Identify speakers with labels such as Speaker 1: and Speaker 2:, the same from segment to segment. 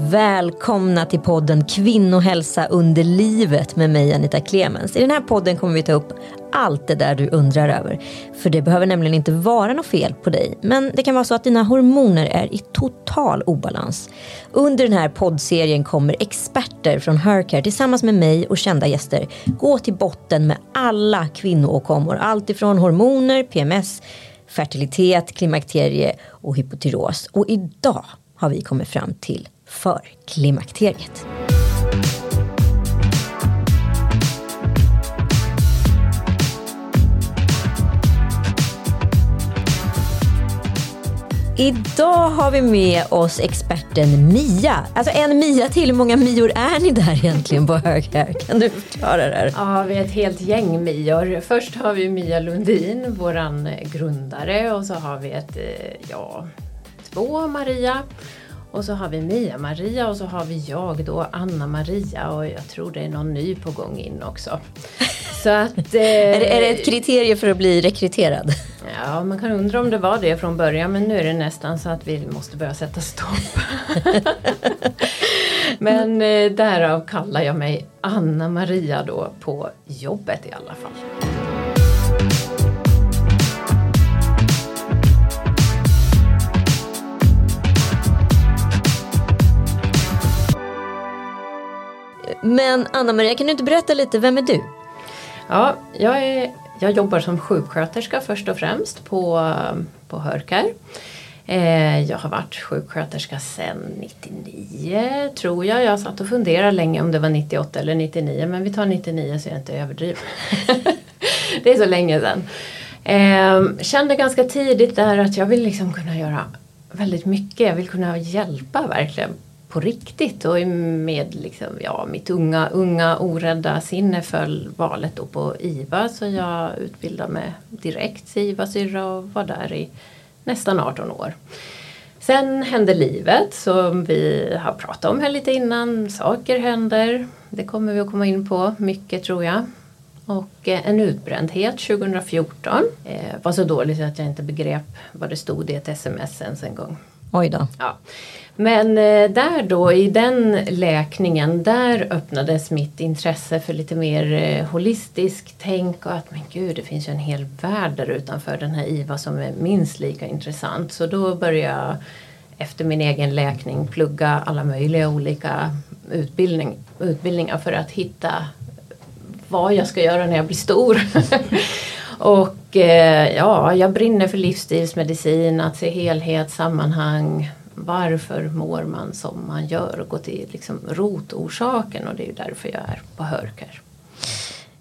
Speaker 1: Välkomna till podden Kvinnohälsa under livet med mig Anita Clemens. I den här podden kommer vi ta upp allt det där du undrar över. För det behöver nämligen inte vara något fel på dig. Men det kan vara så att dina hormoner är i total obalans. Under den här poddserien kommer experter från Hercare tillsammans med mig och kända gäster gå till botten med alla kvinnoåkommor. Allt ifrån hormoner, PMS, fertilitet, klimakterie och hypotyros. Och idag har vi kommit fram till för klimakteriet. Idag har vi med oss experten Mia. Alltså en Mia till. Hur många Mior är ni där egentligen på hög här? Kan du förklara det här?
Speaker 2: Ja, vi är ett helt gäng Mior. Först har vi Mia Lundin, våran grundare och så har vi ett, eh, ja, två Maria och så har vi Mia-Maria och så har vi jag då, Anna-Maria och jag tror det är någon ny på gång in också.
Speaker 1: Så att, eh, är, det, är det ett kriterium för att bli rekryterad?
Speaker 2: Ja, man kan undra om det var det från början men nu är det nästan så att vi måste börja sätta stopp. men eh, därav kallar jag mig Anna-Maria då på jobbet i alla fall.
Speaker 1: Men Anna-Maria, kan du inte berätta lite, vem är du?
Speaker 2: Ja, jag, är, jag jobbar som sjuksköterska först och främst på, på Hörkar. Eh, jag har varit sjuksköterska sedan 99 tror jag. Jag satt och funderade länge om det var 98 eller 99 men vi tar 99 så jag inte överdriver. det är så länge sedan. Eh, kände ganska tidigt där att jag vill liksom kunna göra väldigt mycket. Jag vill kunna hjälpa verkligen på riktigt och med liksom, ja, mitt unga, unga orädda sinne föll valet då på IVA så jag utbildade mig direkt till IVA-syrra och var där i nästan 18 år. Sen hände livet som vi har pratat om här lite innan. Saker händer. Det kommer vi att komma in på mycket tror jag. Och eh, en utbrändhet 2014. Eh, var så dåligt att jag inte begrep vad det stod i ett sms ens en gång.
Speaker 1: Oj då.
Speaker 2: Ja. Men eh, där då i den läkningen där öppnades mitt intresse för lite mer eh, holistisk tänk och att men gud det finns ju en hel värld där utanför den här IVA som är minst lika intressant. Så då började jag efter min egen läkning plugga alla möjliga olika utbildning, utbildningar för att hitta vad jag ska göra när jag blir stor. och eh, ja, jag brinner för livsstilsmedicin, att se helhet, sammanhang, varför mår man som man gör och gå till liksom rotorsaken och det är ju därför jag är på Hörkar.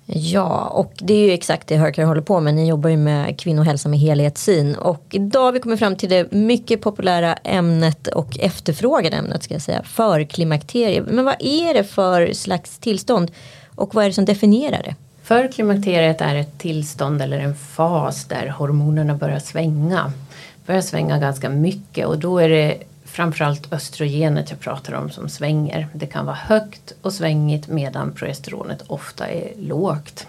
Speaker 1: Ja, och det är ju exakt det Hörkar håller på med. Ni jobbar ju med kvinnohälsa med helhetssyn. Och idag har vi kommit fram till det mycket populära ämnet och efterfrågade ämnet ska jag säga. För klimakteriet. Men vad är det för slags tillstånd? Och vad är det som definierar det?
Speaker 2: För klimakteriet är ett tillstånd eller en fas där hormonerna börjar svänga börjar svänga ganska mycket och då är det framförallt östrogenet jag pratar om som svänger. Det kan vara högt och svängigt medan progesteronet ofta är lågt.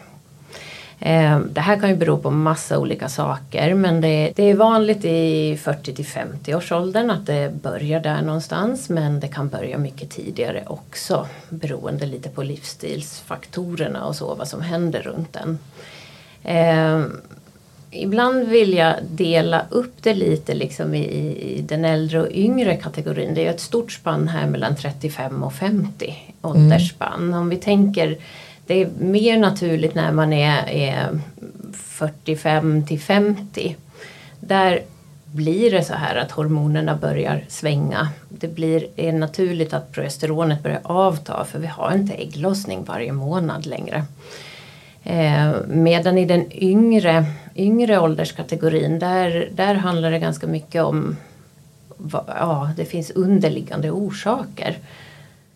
Speaker 2: Eh, det här kan ju bero på massa olika saker men det, det är vanligt i 40 till 50 års åldern att det börjar där någonstans men det kan börja mycket tidigare också beroende lite på livsstilsfaktorerna och så vad som händer runt den. Eh, Ibland vill jag dela upp det lite liksom i, i, den äldre och yngre kategorin. Det är ju ett stort spann här mellan 35 och 50 åldersspann. Mm. Om vi tänker, det är mer naturligt när man är, är 45 till 50. Där blir det så här att hormonerna börjar svänga. Det blir, är naturligt att progesteronet börjar avta för vi har inte ägglossning varje månad längre. Eh, medan i den yngre, yngre ålderskategorin där, där handlar det ganska mycket om ja, det finns underliggande orsaker.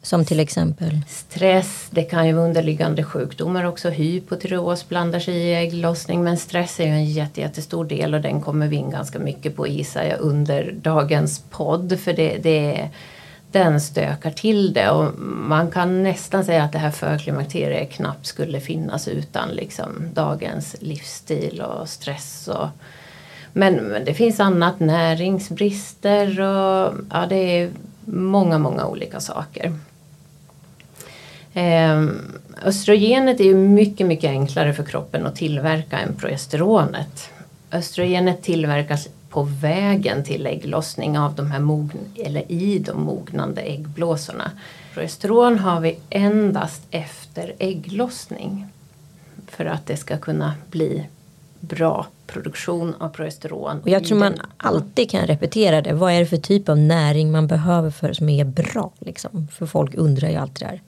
Speaker 1: Som till exempel?
Speaker 2: Stress, det kan ju vara underliggande sjukdomar också. Hypotyreos blandar sig i ägglossning men stress är ju en jätte, jättestor del och den kommer vi in ganska mycket på gissar jag under dagens podd. För det, det är den stökar till det och man kan nästan säga att det här förklimakteriet knappt skulle finnas utan liksom dagens livsstil och stress. Och, men, men det finns annat, näringsbrister och ja, det är många, många olika saker. Eh, östrogenet är ju mycket, mycket enklare för kroppen att tillverka än progesteronet. Östrogenet tillverkas på vägen till ägglossning av de här mogn eller i de mognande äggblåsorna. Progesteron har vi endast efter ägglossning för att det ska kunna bli bra produktion av progesteron.
Speaker 1: Och jag tror man alltid kan repetera det. Vad är det för typ av näring man behöver för som är bra? Liksom? För folk undrar ju alltid det här.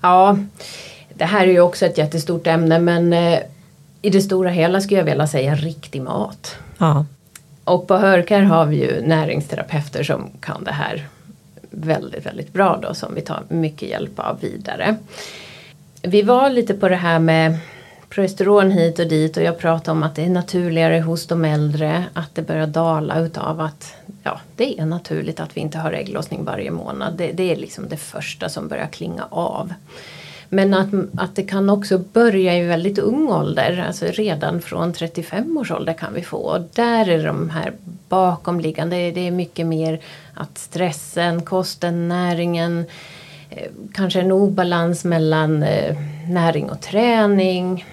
Speaker 2: Ja, det här är ju också ett jättestort ämne men eh, i det stora hela skulle jag vilja säga riktig mat.
Speaker 1: Ja.
Speaker 2: Och på Hörkar har vi ju näringsterapeuter som kan det här väldigt, väldigt bra då som vi tar mycket hjälp av vidare. Vi var lite på det här med progesteron hit och dit och jag pratade om att det är naturligare hos de äldre att det börjar dala utav att ja, det är naturligt att vi inte har ägglossning varje månad. Det, det är liksom det första som börjar klinga av. Men att, att det kan också börja i väldigt ung ålder, alltså redan från 35 års ålder kan vi få. Och där är de här bakomliggande, det är mycket mer att stressen, kosten, näringen, eh, kanske en obalans mellan eh, näring och träning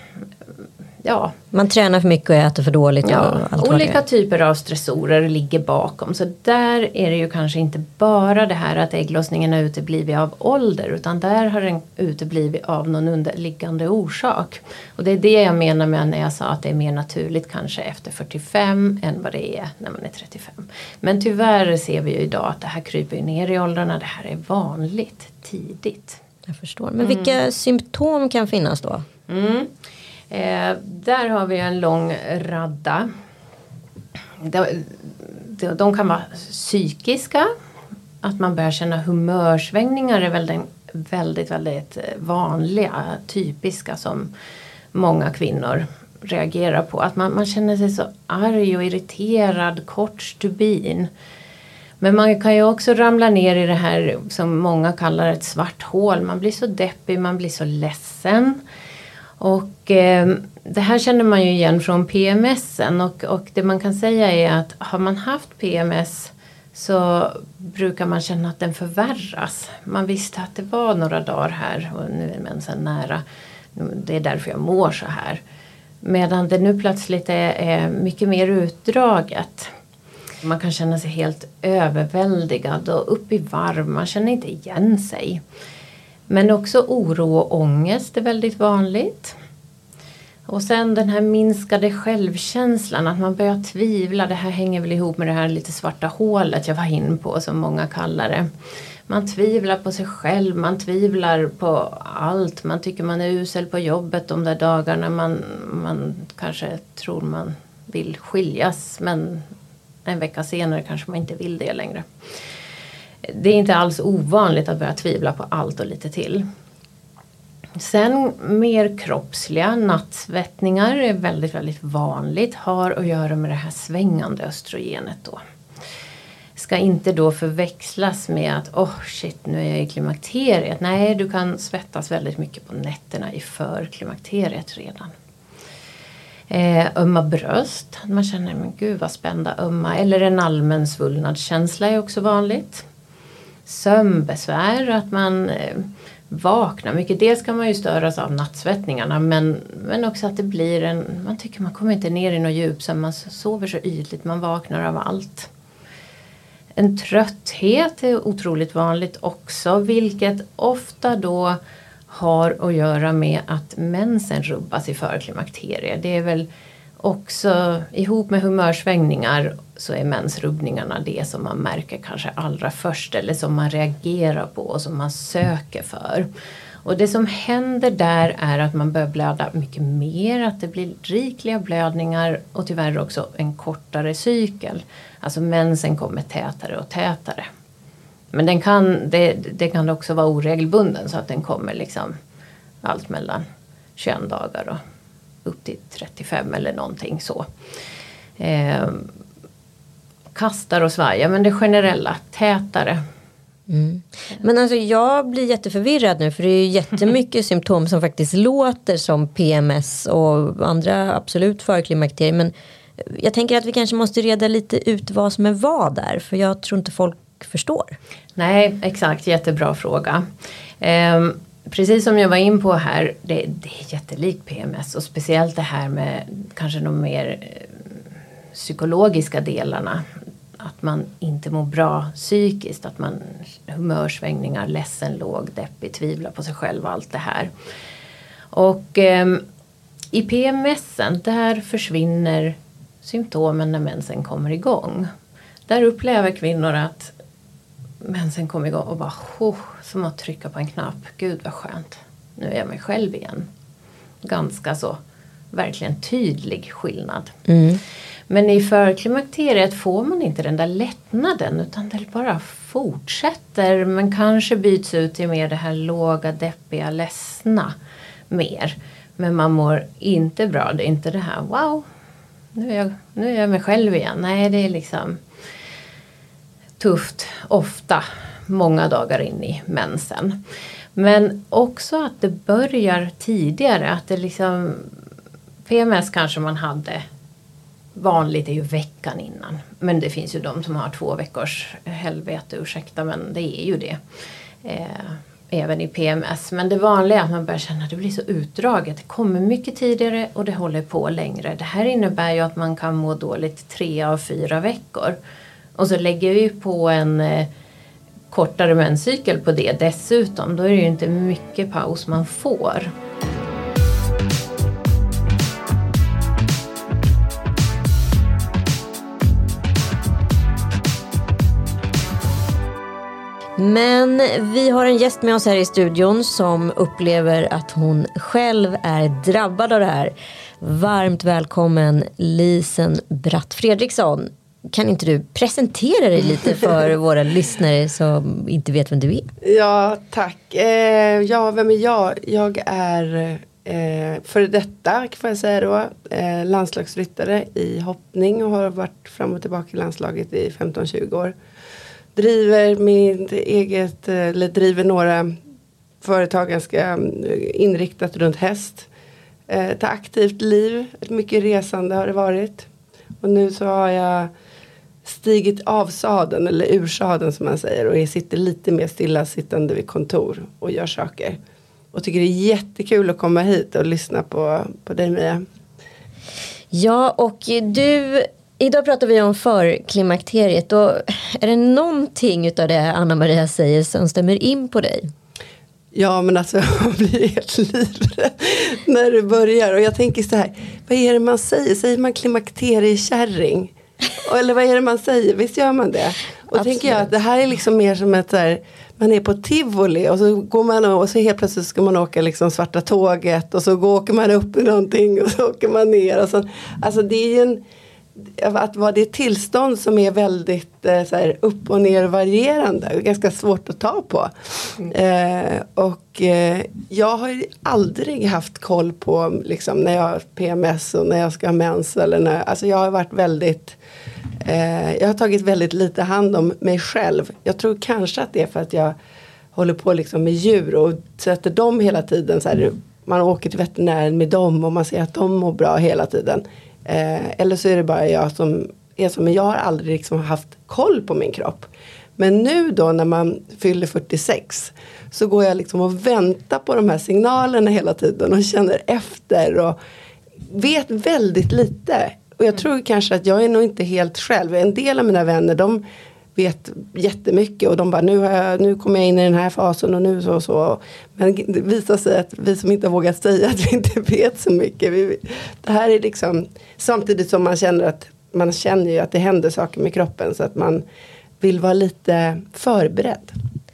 Speaker 2: ja.
Speaker 1: Man tränar för mycket och äter för dåligt.
Speaker 2: Ja, olika typer av stressorer ligger bakom. Så där är det ju kanske inte bara det här att ägglossningen har uteblivit av ålder. Utan där har den uteblivit av någon underliggande orsak. Och det är det jag menar med när jag sa att det är mer naturligt kanske efter 45 än vad det är när man är 35. Men tyvärr ser vi ju idag att det här kryper ner i åldrarna. Det här är vanligt tidigt.
Speaker 1: Jag förstår. Men vilka mm. symptom kan finnas då?
Speaker 2: Mm. Eh, där har vi en lång radda. De, de, de, kan vara psykiska. Att man börjar känna humörsvängningar är väldigt, väldigt, väldigt vanliga, typiska som många kvinnor reagerar på. Att man, man känner sig så arg och irriterad, kort stubin. Men man kan ju också ramla ner i det här som många kallar ett svart hål. Man blir så deppig, man blir så ledsen. Och eh, det här känner man ju igen från PMSen och, och det man kan säga är att har man haft PMS så brukar man känna att den förvärras. Man visste att det var några dagar här och nu är mensen nära. Det är därför jag mår så här. Medan det nu plötsligt är, är mycket mer utdraget. Man kan känna sig helt överväldigad och upp i varv. Man känner inte igen sig. Men också oro och ångest är väldigt vanligt. Och sen den här minskade självkänslan, att man börjar tvivla. Det här hänger väl ihop med det här lite svarta hålet jag var in på som många kallar det. Man tvivlar på sig själv, man tvivlar på allt. Man tycker man är usel på jobbet de där dagarna man, man kanske tror man vill skiljas. Men en vecka senare kanske man inte vill det längre det är inte alls ovanligt att börja tvivla på allt och lite till. Sen mer kroppsliga nattsvettningar är väldigt, väldigt vanligt. Har att göra med det här svängande östrogenet då. Ska inte då förväxlas med att oh shit nu är jag i klimakteriet. Nej, du kan svettas väldigt mycket på nätterna i förklimakteriet redan. Eh, ömma bröst, man känner men gud vad spända ömma. Eller en allmän svullnadskänsla är också vanligt sömnbesvär, att man eh, vaknar mycket. Dels kan man ju störas av nattsvettningarna men, men också att det blir en, man tycker man kommer inte ner i något djup så man sover så ytligt, man vaknar av allt. En trötthet är otroligt vanligt också vilket ofta då har att göra med att mensen rubbas i förklimakteriet. Det är väl också ihop med humörsvängningar så är mensrubbningarna det som man märker kanske allra först eller som man reagerar på och som man söker för. Och det som händer där är att man börjar blöda mycket mer, att det blir rikliga blödningar och tyvärr också en kortare cykel. Alltså mensen kommer tätare och tätare. Men den kan, det, det kan också vara oregelbunden så att den kommer liksom allt mellan 21 dagar och upp till 35 eller någonting så. Eh, kastar och svajar men det generella, tätare.
Speaker 1: Mm. Men alltså jag blir jätteförvirrad nu för det är ju jättemycket symptom som faktiskt låter som PMS och andra absolut förklimakterier. Men jag tänker att vi kanske måste reda lite ut vad som är vad där för jag tror inte folk förstår?
Speaker 2: Nej, exakt, jättebra fråga. Eh, precis som jag var in på här, det, det är jättelikt PMS och speciellt det här med kanske de mer eh, psykologiska delarna. Att man inte mår bra psykiskt, att man humörsvängningar, ledsen, låg, deppig, tvivlar på sig själv och allt det här. Och eh, i PMSen, där försvinner symptomen när mensen kommer igång. Där upplever kvinnor att mensen kommer igång och bara oh, som att trycka på en knapp. Gud vad skönt. Nu är jag mig själv igen. Ganska så verkligen tydlig skillnad. Mm. Men i förklimakteriet får man inte den där lättnaden utan det bara fortsätter men kanske byts ut till mer det här låga, deppiga, ledsna mer. Men man mår inte bra. Det är inte det här wow, nu är jag, nu är jag mig själv igen. Nej, det är liksom tufft ofta många dagar in i mensen. Men också att det börjar tidigare. Att det liksom PMS kanske man hade vanligt är ju veckan innan. Men det finns ju de som har två veckors helvete, ursäkta men det är ju det. Eh, även i PMS. Men det vanliga är att man börjar känna att det blir så utdraget. Det kommer mycket tidigare och det håller på längre. Det här innebär ju att man kan må dåligt tre av fyra veckor. Och så lägger vi på en eh, kortare menscykel på det dessutom. Då är det ju inte mycket paus man får.
Speaker 1: Men vi har en gäst med oss här i studion som upplever att hon själv är drabbad av det här. Varmt välkommen Lisen Bratt Fredriksson. Kan inte du presentera dig lite för våra lyssnare som inte vet vem du är?
Speaker 3: Ja, tack. Eh, ja, vem är jag? Jag är eh, före detta, får jag säga då, eh, landslagsryttare i hoppning och har varit fram och tillbaka i landslaget i 15-20 år driver mitt eget, eller driver några företag ganska mm, inriktat runt häst. Eh, ett aktivt liv, ett mycket resande har det varit. Och nu så har jag stigit av sadeln eller ur sadeln som man säger och sitter lite mer stillasittande vid kontor och gör saker. Och tycker det är jättekul att komma hit och lyssna på, på dig Mia.
Speaker 1: Ja och du Idag pratar vi om förklimakteriet och är det någonting av det Anna Maria säger som stämmer in på dig?
Speaker 3: Ja men alltså jag blir helt livrädd när du börjar och jag tänker så här, vad är det man säger? Säger man klimakteriekärring? Eller vad är det man säger? Visst gör man det? Och tänker jag att det här är liksom mer som ett så här, man är på tivoli och så går man och så helt plötsligt ska man åka liksom svarta tåget och så går, åker man upp i någonting och så åker man ner. Och så, alltså det är ju en att vara det tillstånd som är väldigt eh, så här, upp och ner varierande. Ganska svårt att ta på. Mm. Eh, och eh, jag har aldrig haft koll på liksom, när jag har PMS och när jag ska ha mens. Eller när, alltså jag har varit väldigt eh, Jag har tagit väldigt lite hand om mig själv. Jag tror kanske att det är för att jag håller på liksom med djur och sätter dem hela tiden. Så här, man åker till veterinären med dem och man ser att de mår bra hela tiden. Eh, eller så är det bara jag som är så. Men jag har aldrig liksom haft koll på min kropp. Men nu då när man fyller 46 så går jag liksom och väntar på de här signalerna hela tiden och känner efter och vet väldigt lite. Och jag tror kanske att jag är nog inte helt själv. En del av mina vänner de vet jättemycket och de bara nu, har jag, nu kommer jag in i den här fasen och nu så och så. Men det visar sig att vi som inte har vågat säga att vi inte vet så mycket. Vi, det här är liksom samtidigt som man känner att man känner ju att det händer saker med kroppen så att man vill vara lite förberedd.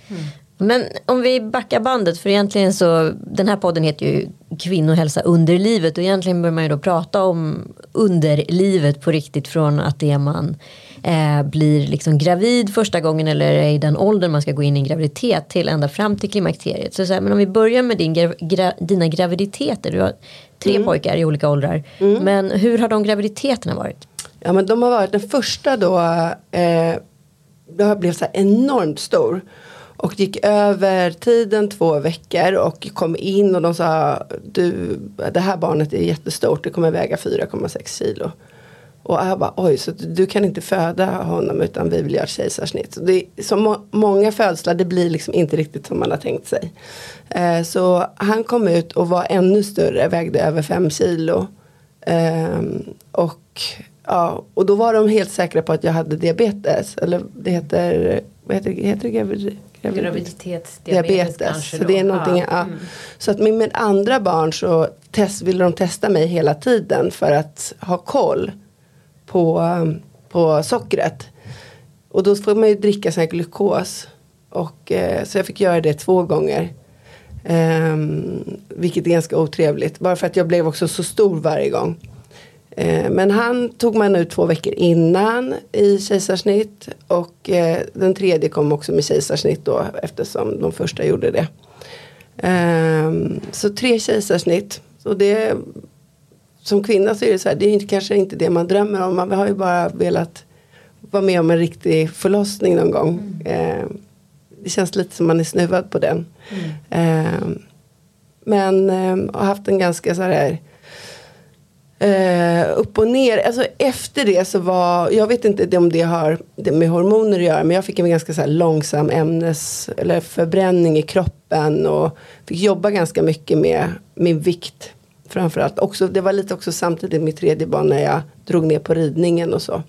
Speaker 1: Mm. Men om vi backar bandet för egentligen så den här podden heter ju kvinnohälsa under livet och egentligen bör man ju då prata om underlivet på riktigt från att det man eh, blir liksom gravid första gången eller är i den åldern man ska gå in i en graviditet till ända fram till klimakteriet. Så, så här, men om vi börjar med din, gra, dina graviditeter. Du har tre mm. pojkar i olika åldrar. Mm. Men hur har de graviditeterna varit?
Speaker 3: Ja men de har varit den första då. Eh, det blev så enormt stor. Och gick över tiden två veckor och kom in och de sa du det här barnet är jättestort, det kommer väga 4,6 kilo. Och jag bara oj, så du kan inte föda honom utan vi vill göra kejsarsnitt. Så det, som må, många födslar, det blir liksom inte riktigt som man har tänkt sig. Eh, så han kom ut och var ännu större, vägde över fem kilo. Eh, och, ja, och då var de helt säkra på att jag hade diabetes. Eller det heter, vad heter, heter det? Gravid,
Speaker 2: Graviditetsdiabetes kanske
Speaker 3: Så det är någonting,
Speaker 2: ja.
Speaker 3: ja.
Speaker 2: Mm.
Speaker 3: Så att med, med andra barn så test, ville de testa mig hela tiden för att ha koll på, um, på sockret. Och då får man ju dricka sån här glukos. Och, eh, så jag fick göra det två gånger. Ehm, vilket är ganska otrevligt. Bara för att jag blev också så stor varje gång. Eh, men han tog man ut två veckor innan i kejsarsnitt. Och eh, den tredje kom också med kejsarsnitt då eftersom de första gjorde det. Ehm, så tre kejsarsnitt. Och det, som kvinna så är det så här, det är kanske inte det man drömmer om. Man har ju bara velat vara med om en riktig förlossning någon gång. Ehm, det känns lite som man är snuvad på den. Ehm, men ehm, har haft en ganska så här eh, upp och ner. Alltså efter det så var, jag vet inte om det har det med hormoner att göra. Men jag fick en ganska så här långsam ämnes eller förbränning i kroppen. Och fick jobba ganska mycket med min vikt. Framförallt. Också, det var lite också samtidigt mitt tredje barn när jag drog ner på ridningen och så.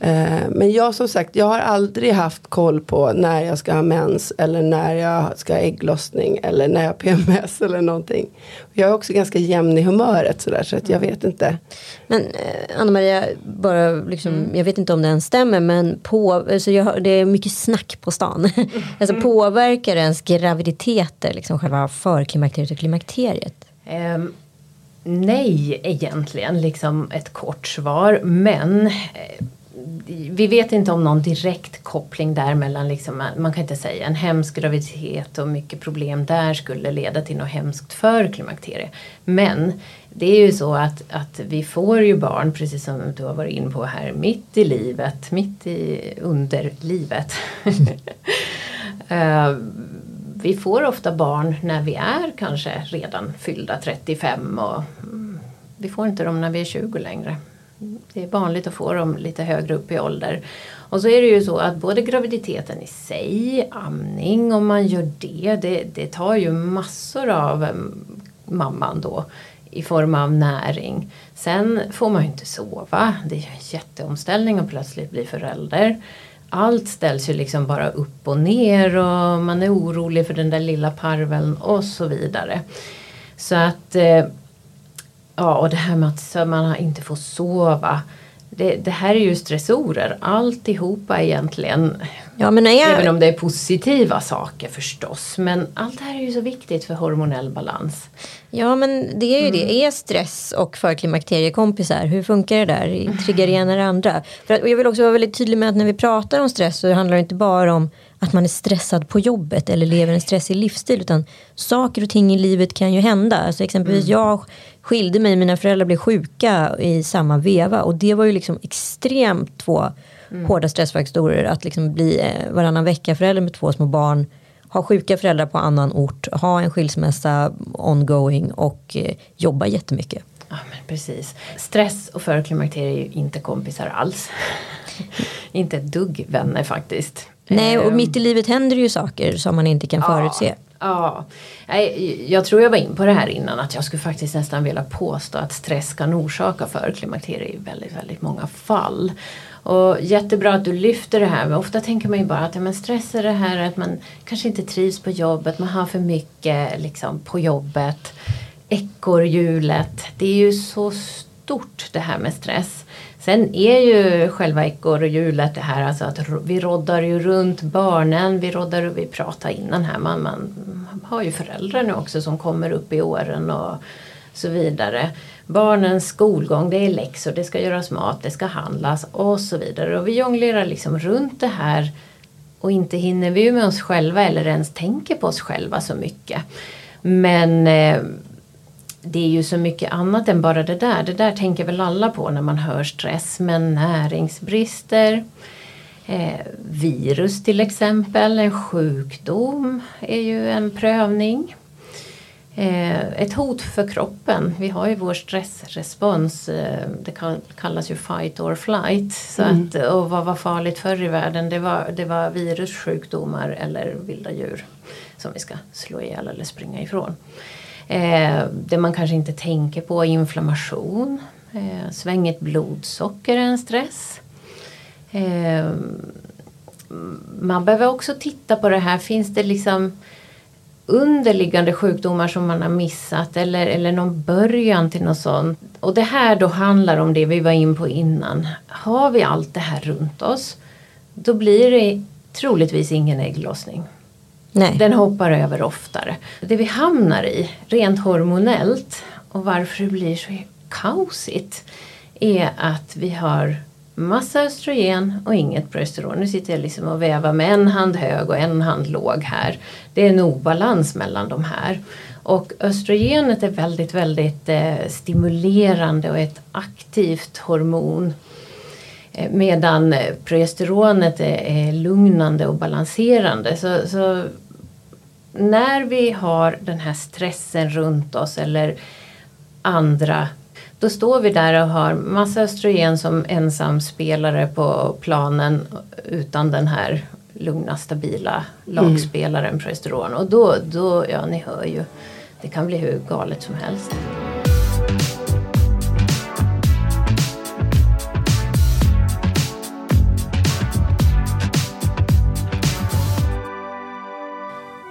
Speaker 3: Eh, Men jag som sagt, jag har aldrig haft koll på när jag ska ha mens eller när jag ska ha ägglossning eller när jag har PMS eller någonting. Jag är också ganska jämn i humöret sådär så att jag vet inte.
Speaker 1: Men eh, Anna-Maria, bara liksom, jag vet inte om det ens stämmer men på, alltså jag, hör- det är mycket snack på stan. alltså påverkar ens graviditeter liksom själva förklimakteriet och klimakteriet?
Speaker 2: Ehm, nej, egentligen, liksom ett kort svar. Men eh, vi vet inte om någon direkt koppling där mellan, liksom, man kan inte säga en hemsk graviditet och mycket problem där skulle leda till något hemskt för klimakteriet. Men det är ju så att, att vi får ju barn, precis som du har varit inne på här, mitt i livet, mitt i underlivet. uh, eh, vi får ofta barn när vi är kanske redan fyllda 35 och mm, vi får inte dem när vi är 20 längre. Det är vanligt att få dem lite högre upp i ålder. Och så är det ju så att både graviditeten i sig, amning om man gör det, det, det tar ju massor av mm, mamman då i form av näring. Sen får man ju inte sova. Det är ju en jätteomställning att plötsligt bli förälder. Allt ställs ju liksom bara upp och ner och man är orolig för den där lilla parveln och så vidare. Så att eh, Ja, och det här med att man inte får sova. Det, det här är ju stressorer, alltihopa egentligen.
Speaker 1: Ja, men är,
Speaker 2: Även om det är positiva saker förstås. Men allt det här är ju så viktigt för hormonell balans.
Speaker 1: ja men det är ju det. Är stress och förklimakteriekompisar, hur funkar det där? Triggar det ena eller andra? För att, och jag vill också vara väldigt tydlig med att när vi pratar om stress så handlar det inte bara om att man är stressad på jobbet eller lever en stressig livsstil utan saker och ting i livet kan ju hända. Alltså exempelvis jag skilde mig, mina föräldrar blev sjuka i samma veva och det var ju liksom extremt två hårda stressfaktorer att liksom bli eh, varannan vecka förälder med två små barn ha sjuka föräldrar på annan ort, ha en skilsmässa ongoing och eh, jobba jättemycket.
Speaker 2: Ja, men precis. Stress och förklimakterie är ju inte kompisar alls. inte ett dugg vänner faktiskt.
Speaker 1: Nej, och
Speaker 2: Ehm,
Speaker 1: mitt i livet händer ju saker som man inte kan förutse.
Speaker 2: Ja, jag tror jag var in på det här innan att jag skulle faktiskt nästan vilja påstå att stress kan orsaka förklimakterie i väldigt, väldigt många fall. Och jättebra att du lyfter det här men ofta tänker man ju bara att ja, men stress är det här att man kanske inte trivs på jobbet, man har för mycket liksom, på jobbet. Ekorrhjulet, det är ju så stort det här med stress. Sen är ju själva ekorrhjulet det här alltså att vi roddar ju runt barnen, vi roddar, vi pratade innan här, man, man har ju föräldrar nu också som kommer upp i åren och så vidare. Barnens skolgång, det är läxor, det ska göras mat, det ska handlas och så vidare. Och vi jonglerar liksom runt det här och inte hinner vi med oss själva eller ens tänker på oss själva så mycket. Men eh, det är ju så mycket annat än bara det där. Det där tänker väl alla på när man hör stress. Men näringsbrister, eh, virus till exempel, en sjukdom är ju en prövning. Eh, ett hot för kroppen. Vi har ju vår stressrespons. Eh, det kallas ju fight or flight. Så mm. att, och vad var farligt förr i världen? Det var, det var virussjukdomar eller vilda djur som vi ska slå ihjäl eller springa ifrån. Eh, det man kanske inte tänker på är inflammation. Eh, svängigt blodsocker är en stress. Eh, man behöver också titta på det här. Finns det liksom underliggande sjukdomar som man har missat eller, eller någon början till något sånt. Och det här då handlar om det vi var in på innan. Har vi allt det här runt oss då blir det troligtvis ingen ägglossning. Nej. Den hoppar över oftare. Det vi hamnar i rent hormonellt och varför det blir så kaosigt är att vi har massa östrogen och inget progesteron. Nu sitter jag liksom och vävar med en hand hög och en hand låg här. Det är en obalans mellan de här. Och östrogenet är väldigt, väldigt eh, stimulerande och ett aktivt hormon. Eh, medan progesteronet är, är, lugnande och balanserande. Så, så, när vi har den här stressen runt oss eller andra då står vi där och har massa östrogen som ensam spelare på planen utan den här lugna stabila lagspelaren mm. progesteron. Och då, då, ja ni hör ju, det kan bli hur galet som helst.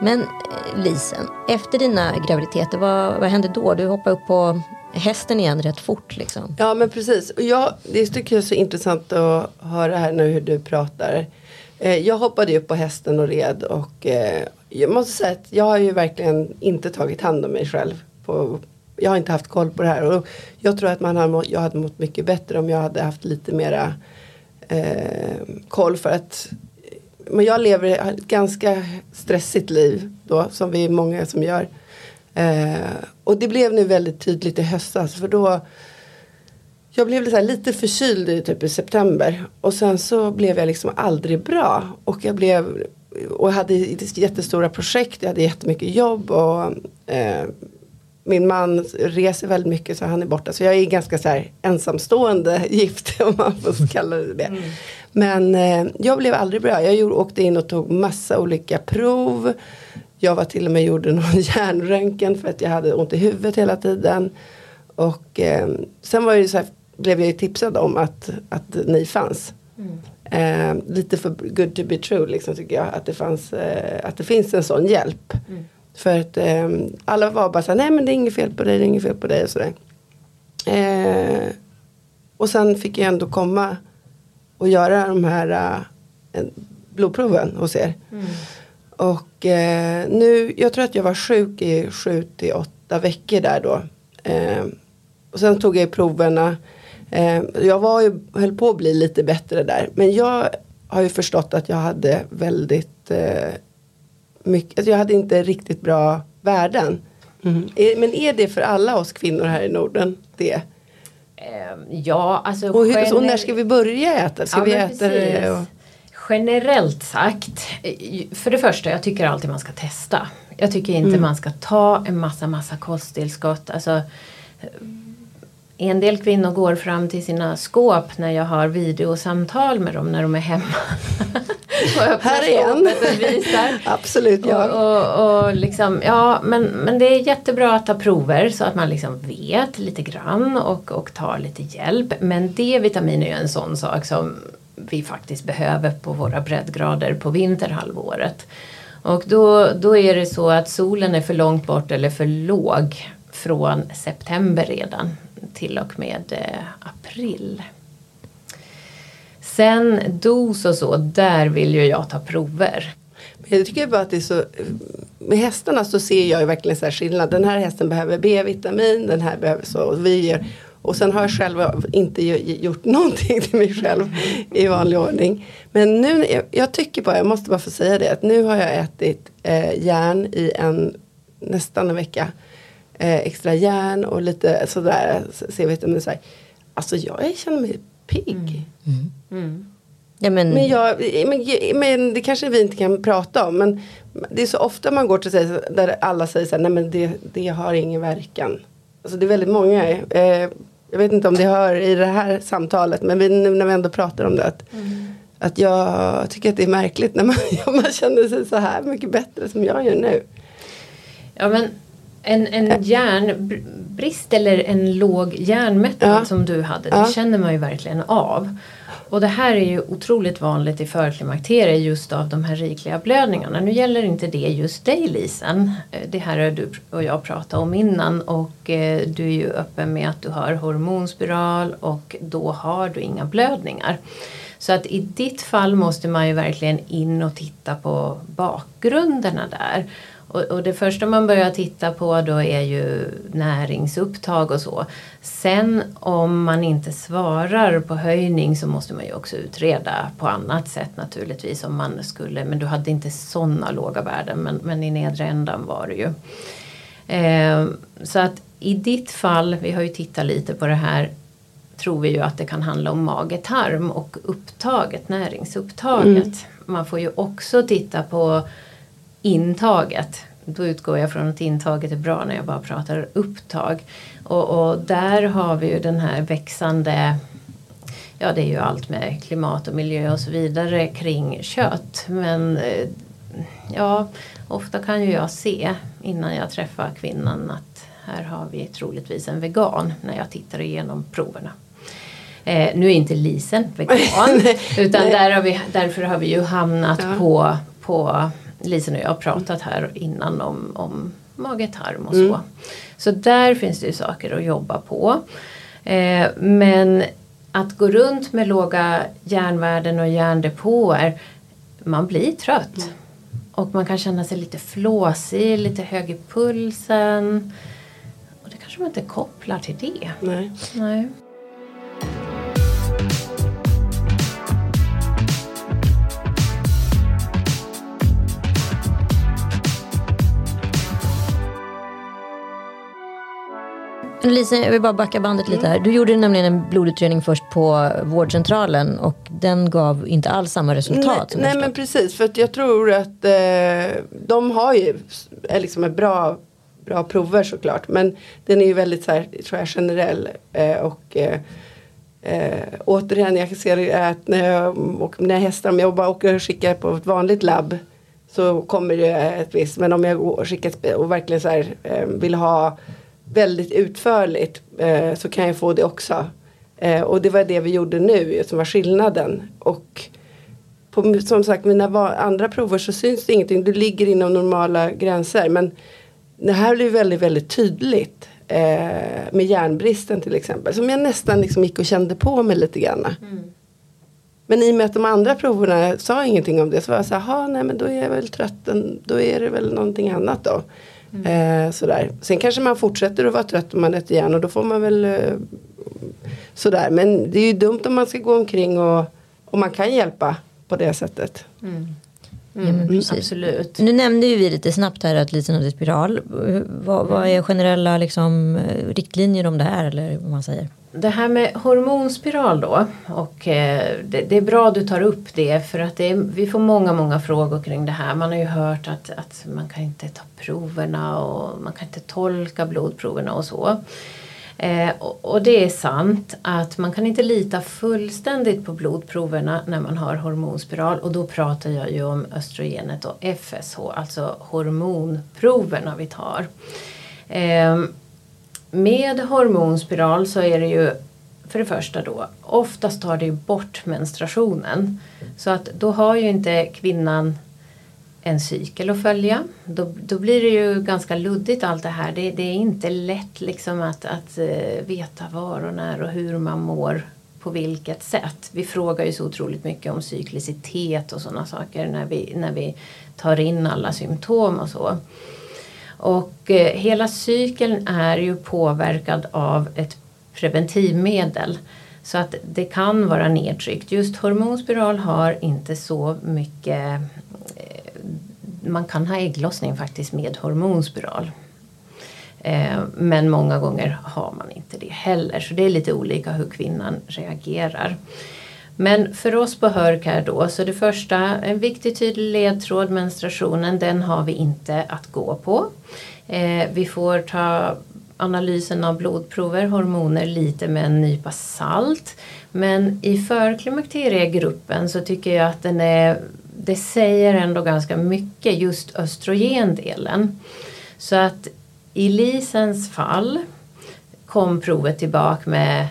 Speaker 1: Men eh, Lisen, efter dina graviditeter, vad, vad hände då? Du hoppade upp på hästen igen rätt fort. Liksom.
Speaker 3: Ja men precis. Och jag, det tycker jag är så intressant att höra här nu hur du pratar. Eh, jag hoppade upp på hästen och red och eh, jag måste säga att jag har ju verkligen inte tagit hand om mig själv. På, jag har inte haft koll på det här och jag tror att man har jag hade mått mycket bättre om jag hade haft lite mera eh, koll för att men jag lever ett ganska stressigt liv då som vi är många som gör. Eh, och det blev nu väldigt tydligt i höstas för då jag blev lite, lite förkyld i, typ i september och sen så blev jag liksom aldrig bra och jag blev och jag hade jättestora projekt, jag hade jättemycket jobb och eh, min man reser väldigt mycket så han är borta. Så jag är ganska så här ensamstående gift om man får kalla det det. Mm. Men eh, jag blev aldrig bra. Jag gjorde, åkte in och tog massa olika prov. Jag var till och med gjorde någon hjärnröntgen för att jag hade ont i huvudet hela tiden. Och eh, sen var det så här, blev jag ju tipsad om att, att ni fanns. Mm. Eh, lite för good to be true liksom tycker jag. Att det, fanns, eh, att det finns en sån hjälp. Mm. För att eh, alla var bara såhär, nej men det är inget fel på dig, det är inget fel på dig och sådär. Eh, och sen fick jag ändå komma och göra de här uh, blodproven hos er. Mm. Och eh, nu, jag tror att jag var sjuk i sju till åtta veckor där då. Eh, och sen tog jag proverna. Eh, jag var ju, höll på att bli lite bättre där. Men jag har ju förstått att jag hade väldigt eh, mycket, alltså jag hade inte riktigt bra värden. Mm. Men är det för alla oss kvinnor här i Norden det?
Speaker 2: Ehm, ja, alltså.
Speaker 3: Och, hur, och när ska vi börja äta? Ska
Speaker 2: ja,
Speaker 3: vi äta det? Och...
Speaker 2: Generellt sagt, för det första jag tycker alltid man ska testa. Jag tycker inte mm. man ska ta en massa massa kosttillskott. Alltså, en del kvinnor går fram till sina skåp när jag har videosamtal med dem när de är hemma.
Speaker 3: Här igen. Absolut
Speaker 2: ja. Och, och, och liksom, ja men, men det är jättebra att ta prover så att man liksom vet lite grann och, och tar lite hjälp. Men D-vitamin är ju en sån sak som vi faktiskt behöver på våra breddgrader på vinterhalvåret. Och då, då är det så att solen är för långt bort eller för låg från september redan till och med eh, april. Sen dos och så, där vill ju jag ta prover.
Speaker 3: Jag tycker bara att det är så, med hästarna så ser jag ju verkligen så här skillnad. Den här hästen behöver B-vitamin, den här behöver så. Och vi gör, och sen har jag själv inte gjort någonting till mig själv i vanlig ordning. Men nu, jag tycker bara, jag måste bara få säga det, att nu har jag ätit eh, järn i en, nästan en vecka. Eh, extra järn och lite sådär C-vitamin. Så Alltså jag känner mig pigg. Mm. Mm.
Speaker 1: Ja, men,
Speaker 3: Men, jag, men, men det kanske vi inte kan prata om. Men det är så ofta man går till sig där alla säger så här, nej men det, det har ingen verkan. Alltså det är väldigt många. Eh, jag vet inte om det hör i det här samtalet. Men vi, nu när vi ändå pratar om det. Att, att jag tycker att det är märkligt när man, man känner sig så här mycket bättre som jag gör nu.
Speaker 2: Ja men en, en järnbrist eller en låg järnmättnad
Speaker 3: Ja.
Speaker 2: som du hade, det
Speaker 3: Ja.
Speaker 2: känner man ju verkligen av. Och det här är ju otroligt vanligt i förklimakteriet just av de här rikliga blödningarna. Nu gäller inte det just dig Lisen. Eh, Det här har du och jag pratat om innan och eh, du är ju öppen med att du har hormonspiral och då har du inga blödningar. Så att i ditt fall måste man ju verkligen in och titta på bakgrunderna där. Och, och det första man börjar titta på då är ju näringsupptag och så. Sen om man inte svarar på höjning så måste man ju också utreda på annat sätt naturligtvis om man skulle, men du hade inte sådana låga värden men, men i nedre ändan var det ju. Eh, så att i ditt fall, vi har ju tittat lite på det här, tror vi ju att det kan handla om mage-tarm och upptaget, näringsupptaget. Man får ju också titta på intaget. Då utgår jag från att intaget är bra när jag bara pratar upptag. Och, och där har vi ju den här växande Ja det är ju allt med klimat och miljö och så vidare kring kött. Men eh, ja, ofta kan ju jag se innan jag träffar kvinnan att här har vi troligtvis en vegan när jag tittar igenom proverna. Eh, nu är inte Lisen vegan utan där har vi, därför har vi ju hamnat
Speaker 3: Ja.
Speaker 2: på, på Lisen och jag har pratat här innan om, om mage-tarm och så.
Speaker 3: Mm.
Speaker 2: Så där finns det ju saker att jobba på. Eh, men att gå runt med låga järnvärden och järndepåer, man blir trött. Och man kan känna sig lite flåsig, lite hög i pulsen. Och det kanske man inte kopplar till det.
Speaker 3: Nej.
Speaker 2: Nej.
Speaker 1: Lisa, jag vill bara backa bandet lite här. Du gjorde nämligen en blodutredning först på vårdcentralen och den gav inte alls samma resultat.
Speaker 3: Nej, nej men precis för att jag tror att eh, de har ju är liksom ett bra, bra prover såklart. Men den är ju väldigt så här, tror jag, generell. Eh, och eh, eh, återigen jag kan se det att när jag, när jag hästar, om jag bara åker och skickar på ett vanligt labb. Så kommer det ett visst, men om jag skickar och verkligen så här, eh, vill ha väldigt utförligt eh, så kan jag få det också. Eh, och det var det vi gjorde nu som var skillnaden. Och på, som sagt mina andra prover så syns det ingenting. Du ligger inom normala gränser. Men det här blir väldigt, väldigt tydligt. Eh, med järnbristen till exempel. Som jag nästan liksom gick och kände på mig lite grann. Men i och med att de andra proverna sa ingenting om det så var jag så här, "Ha, nej men då är jag väl trött. Då är det väl någonting annat då. Eh, sådär. Sen kanske man fortsätter att vara trött om man äter järn och då får man väl eh, sådär. Men det är ju dumt om man ska gå omkring och, och man kan hjälpa på det sättet.
Speaker 1: Ja, men precis.
Speaker 2: Absolut.
Speaker 1: Nu nämnde ju vi lite snabbt här att Lisen hade spiral. Vad, vad är generella liksom, eh, riktlinjer om det här eller vad man säger?
Speaker 2: Det här med hormonspiral då och eh, det, det är bra du tar upp det för att det är, vi får många många frågor kring det här. Man har ju hört att, att man kan inte ta proverna och man kan inte tolka blodproverna och så. Eh, och, och det är sant att man kan inte lita fullständigt på blodproverna när man har hormonspiral och då pratar jag ju om östrogenet och FSH, alltså hormonproverna vi tar. Ehm, med hormonspiral så är det ju för det första då oftast tar det ju bort menstruationen. Så att då har ju inte kvinnan en cykel att följa. Då, då blir det ju ganska luddigt allt det här. Det, det är inte lätt liksom att, att eh, veta var och när och hur man mår på vilket sätt. Vi frågar ju så otroligt mycket om cyklicitet och sådana saker när vi, när vi tar in alla symptom och så. Och eh, hela cykeln är ju påverkad av ett preventivmedel. Så att det kan vara nedtryckt. Just hormonspiral har inte så mycket eh, man kan ha ägglossning faktiskt med hormonspiral. Eh, men många gånger har man inte det heller. Så det är lite olika hur kvinnan reagerar. Men för oss på Hörk här då, så det första, en viktig tydlig ledtråd, menstruationen, den har vi inte att gå på. Eh, vi får ta analysen av blodprover, hormoner lite med en nypa salt. Men i förklimakteriegruppen så tycker jag att den är, det säger ändå ganska mycket just östrogendelen. Så att i Lisens fall kom provet tillbaka med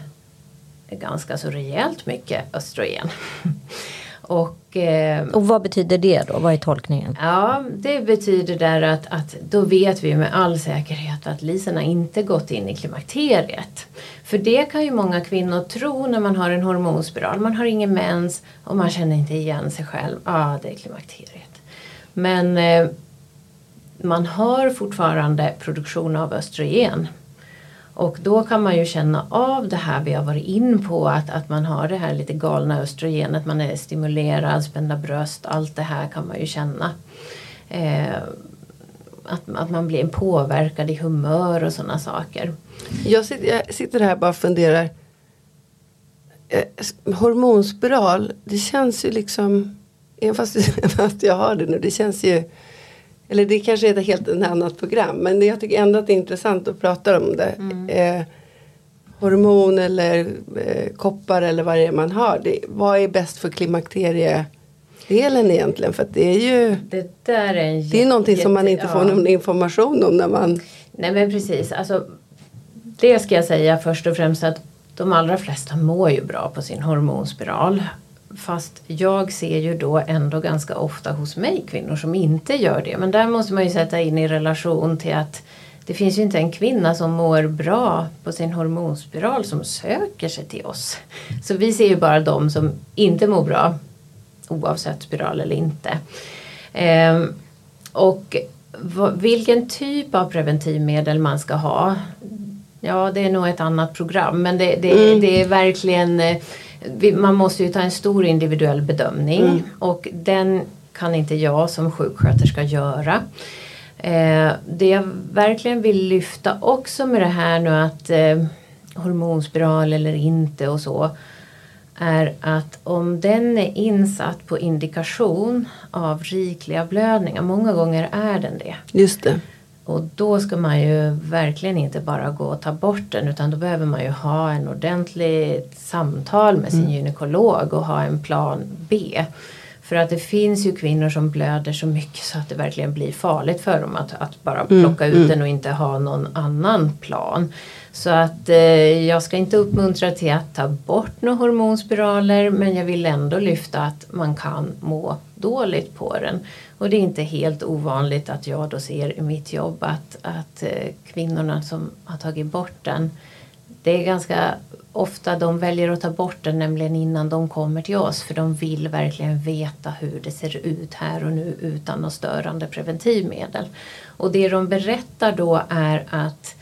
Speaker 2: ganska så rejält mycket östrogen.
Speaker 1: Och, eh, och vad betyder det då? Vad är tolkningen?
Speaker 2: Ja, det betyder där att, att då vet vi med all säkerhet att Lisen har inte gått in i klimakteriet. För det kan ju många kvinnor tro när man har en hormonspiral. Man har ingen mens och man känner inte igen sig själv. Ja, ah, det är klimakteriet. Men eh, man har fortfarande produktion av östrogen. Och då kan man ju känna av det här vi har varit in på att, att man har det här lite galna östrogenet, man är stimulerad, spända bröst, allt det här kan man ju känna. Eh, att, att man blir påverkad i humör och sådana saker.
Speaker 3: Jag sitter, jag sitter här och bara funderar. Eh, hormonspiral, det känns ju liksom, även fast, fast jag har det nu, det känns ju eller det kanske är ett helt annat program. Men jag tycker ändå att det är intressant att prata om det. Mm. Eh, hormon eller eh, koppar eller vad det är man har. Det, vad är bäst för klimakteriedelen egentligen? För det är ju
Speaker 2: det, där är en
Speaker 3: det är någonting som man inte får någon information om när man...
Speaker 2: Nej men precis. Alltså, det ska jag säga först och främst att de allra flesta mår ju bra på sin hormonspiral. Fast jag ser ju då ändå ganska ofta hos mig kvinnor som inte gör det. Men där måste man ju sätta in i relation till att det finns ju inte en kvinna som mår bra på sin hormonspiral som söker sig till oss. Så vi ser ju bara de som inte mår bra oavsett spiral eller inte. Ehm, och vilken typ av preventivmedel man ska ha Ja det är nog ett annat program men det, det, mm. det är verkligen eh, man måste ju ta en stor individuell bedömning mm. och den kan inte jag som sjuksköterska göra. Eh, det jag verkligen vill lyfta också med det här nu att eh, hormonspiral eller inte och så är att om den är insatt på indikation av rikliga blödningar, många gånger är den det.
Speaker 3: Just det.
Speaker 2: Och då ska man ju verkligen inte bara gå och ta bort den utan då behöver man ju ha en ordentligt samtal med sin mm. gynekolog och ha en plan B. För att det finns ju kvinnor som blöder så mycket så att det verkligen blir farligt för dem att, att bara mm, plocka mm. ut den och inte ha någon annan plan. Så att eh, jag ska inte uppmuntra till att ta bort några hormonspiraler men jag vill ändå lyfta att man kan må dåligt på den. Och det är inte helt ovanligt att jag då ser i mitt jobb att, att eh, kvinnorna som har tagit bort den det är ganska ofta de väljer att ta bort den nämligen innan de kommer till oss för de vill verkligen veta hur det ser ut här och nu utan något störande preventivmedel. Och det de berättar då är att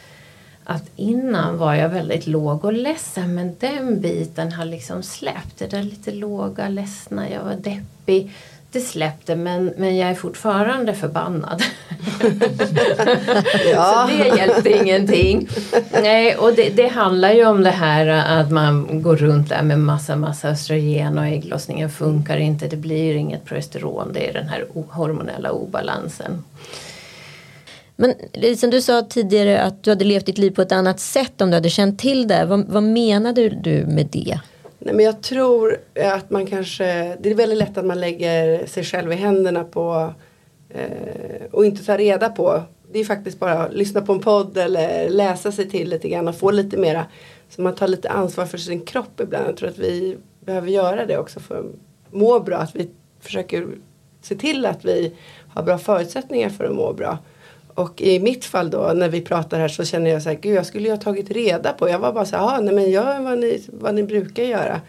Speaker 2: att innan var jag väldigt låg och ledsen men den biten har liksom släppt. Det där lite låga, ledsna, jag var deppig det släppte men, men jag är fortfarande förbannad. ja. Så det hjälpte ingenting. Nej, och det, det, handlar ju om det här att man går runt där med massa massa östrogen och ägglossningen funkar inte. Det blir inget progesteron. Det är den här hormonella obalansen.
Speaker 1: Men som du sa tidigare att du hade levt ditt liv på ett annat sätt om du hade känt till det. Vad, vad menade du med det?
Speaker 3: Nej, men jag tror att man kanske, det är väldigt lätt att man lägger sig själv i händerna på eh, och inte tar reda på. Det är faktiskt bara att lyssna på en podd eller läsa sig till lite grann och få lite mera. Så man tar lite ansvar för sin kropp ibland. Jag tror att vi behöver göra det också för att må bra. Att vi försöker se till att vi har bra förutsättningar för att må bra. Och i mitt fall då när vi pratar här så känner jag så här, gud jag skulle ju ha tagit reda på. Jag var bara så här, nej men gör vad ni, vad ni brukar göra.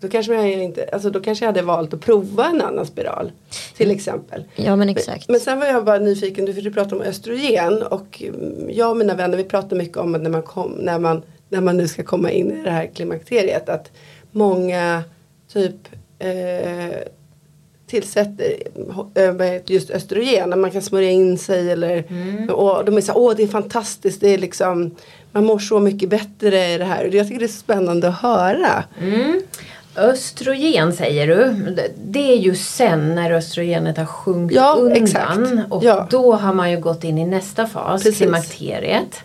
Speaker 3: Då kanske, jag inte, alltså då kanske jag hade valt att prova en annan spiral. Till exempel.
Speaker 1: Ja men exakt.
Speaker 3: Men, men sen var jag bara nyfiken, du, för du pratade om östrogen. Och jag och mina vänner vi pratar mycket om att när man, kom, när man, när man nu ska komma in i det här klimakteriet. Att många typ eh, tillsätter eh, just östrogen. Man kan smörja in sig eller mm. och de är så åh det är fantastiskt. Det är liksom man mår så mycket bättre i det här. Jag tycker det är spännande att höra.
Speaker 2: Mm. Östrogen säger du. Det är ju sen när östrogenet har sjunkit
Speaker 3: Ja,
Speaker 2: undan.
Speaker 3: exakt.
Speaker 2: Och
Speaker 3: Ja.
Speaker 2: då har man ju gått in i nästa fas,
Speaker 3: Precis.
Speaker 2: klimakteriet.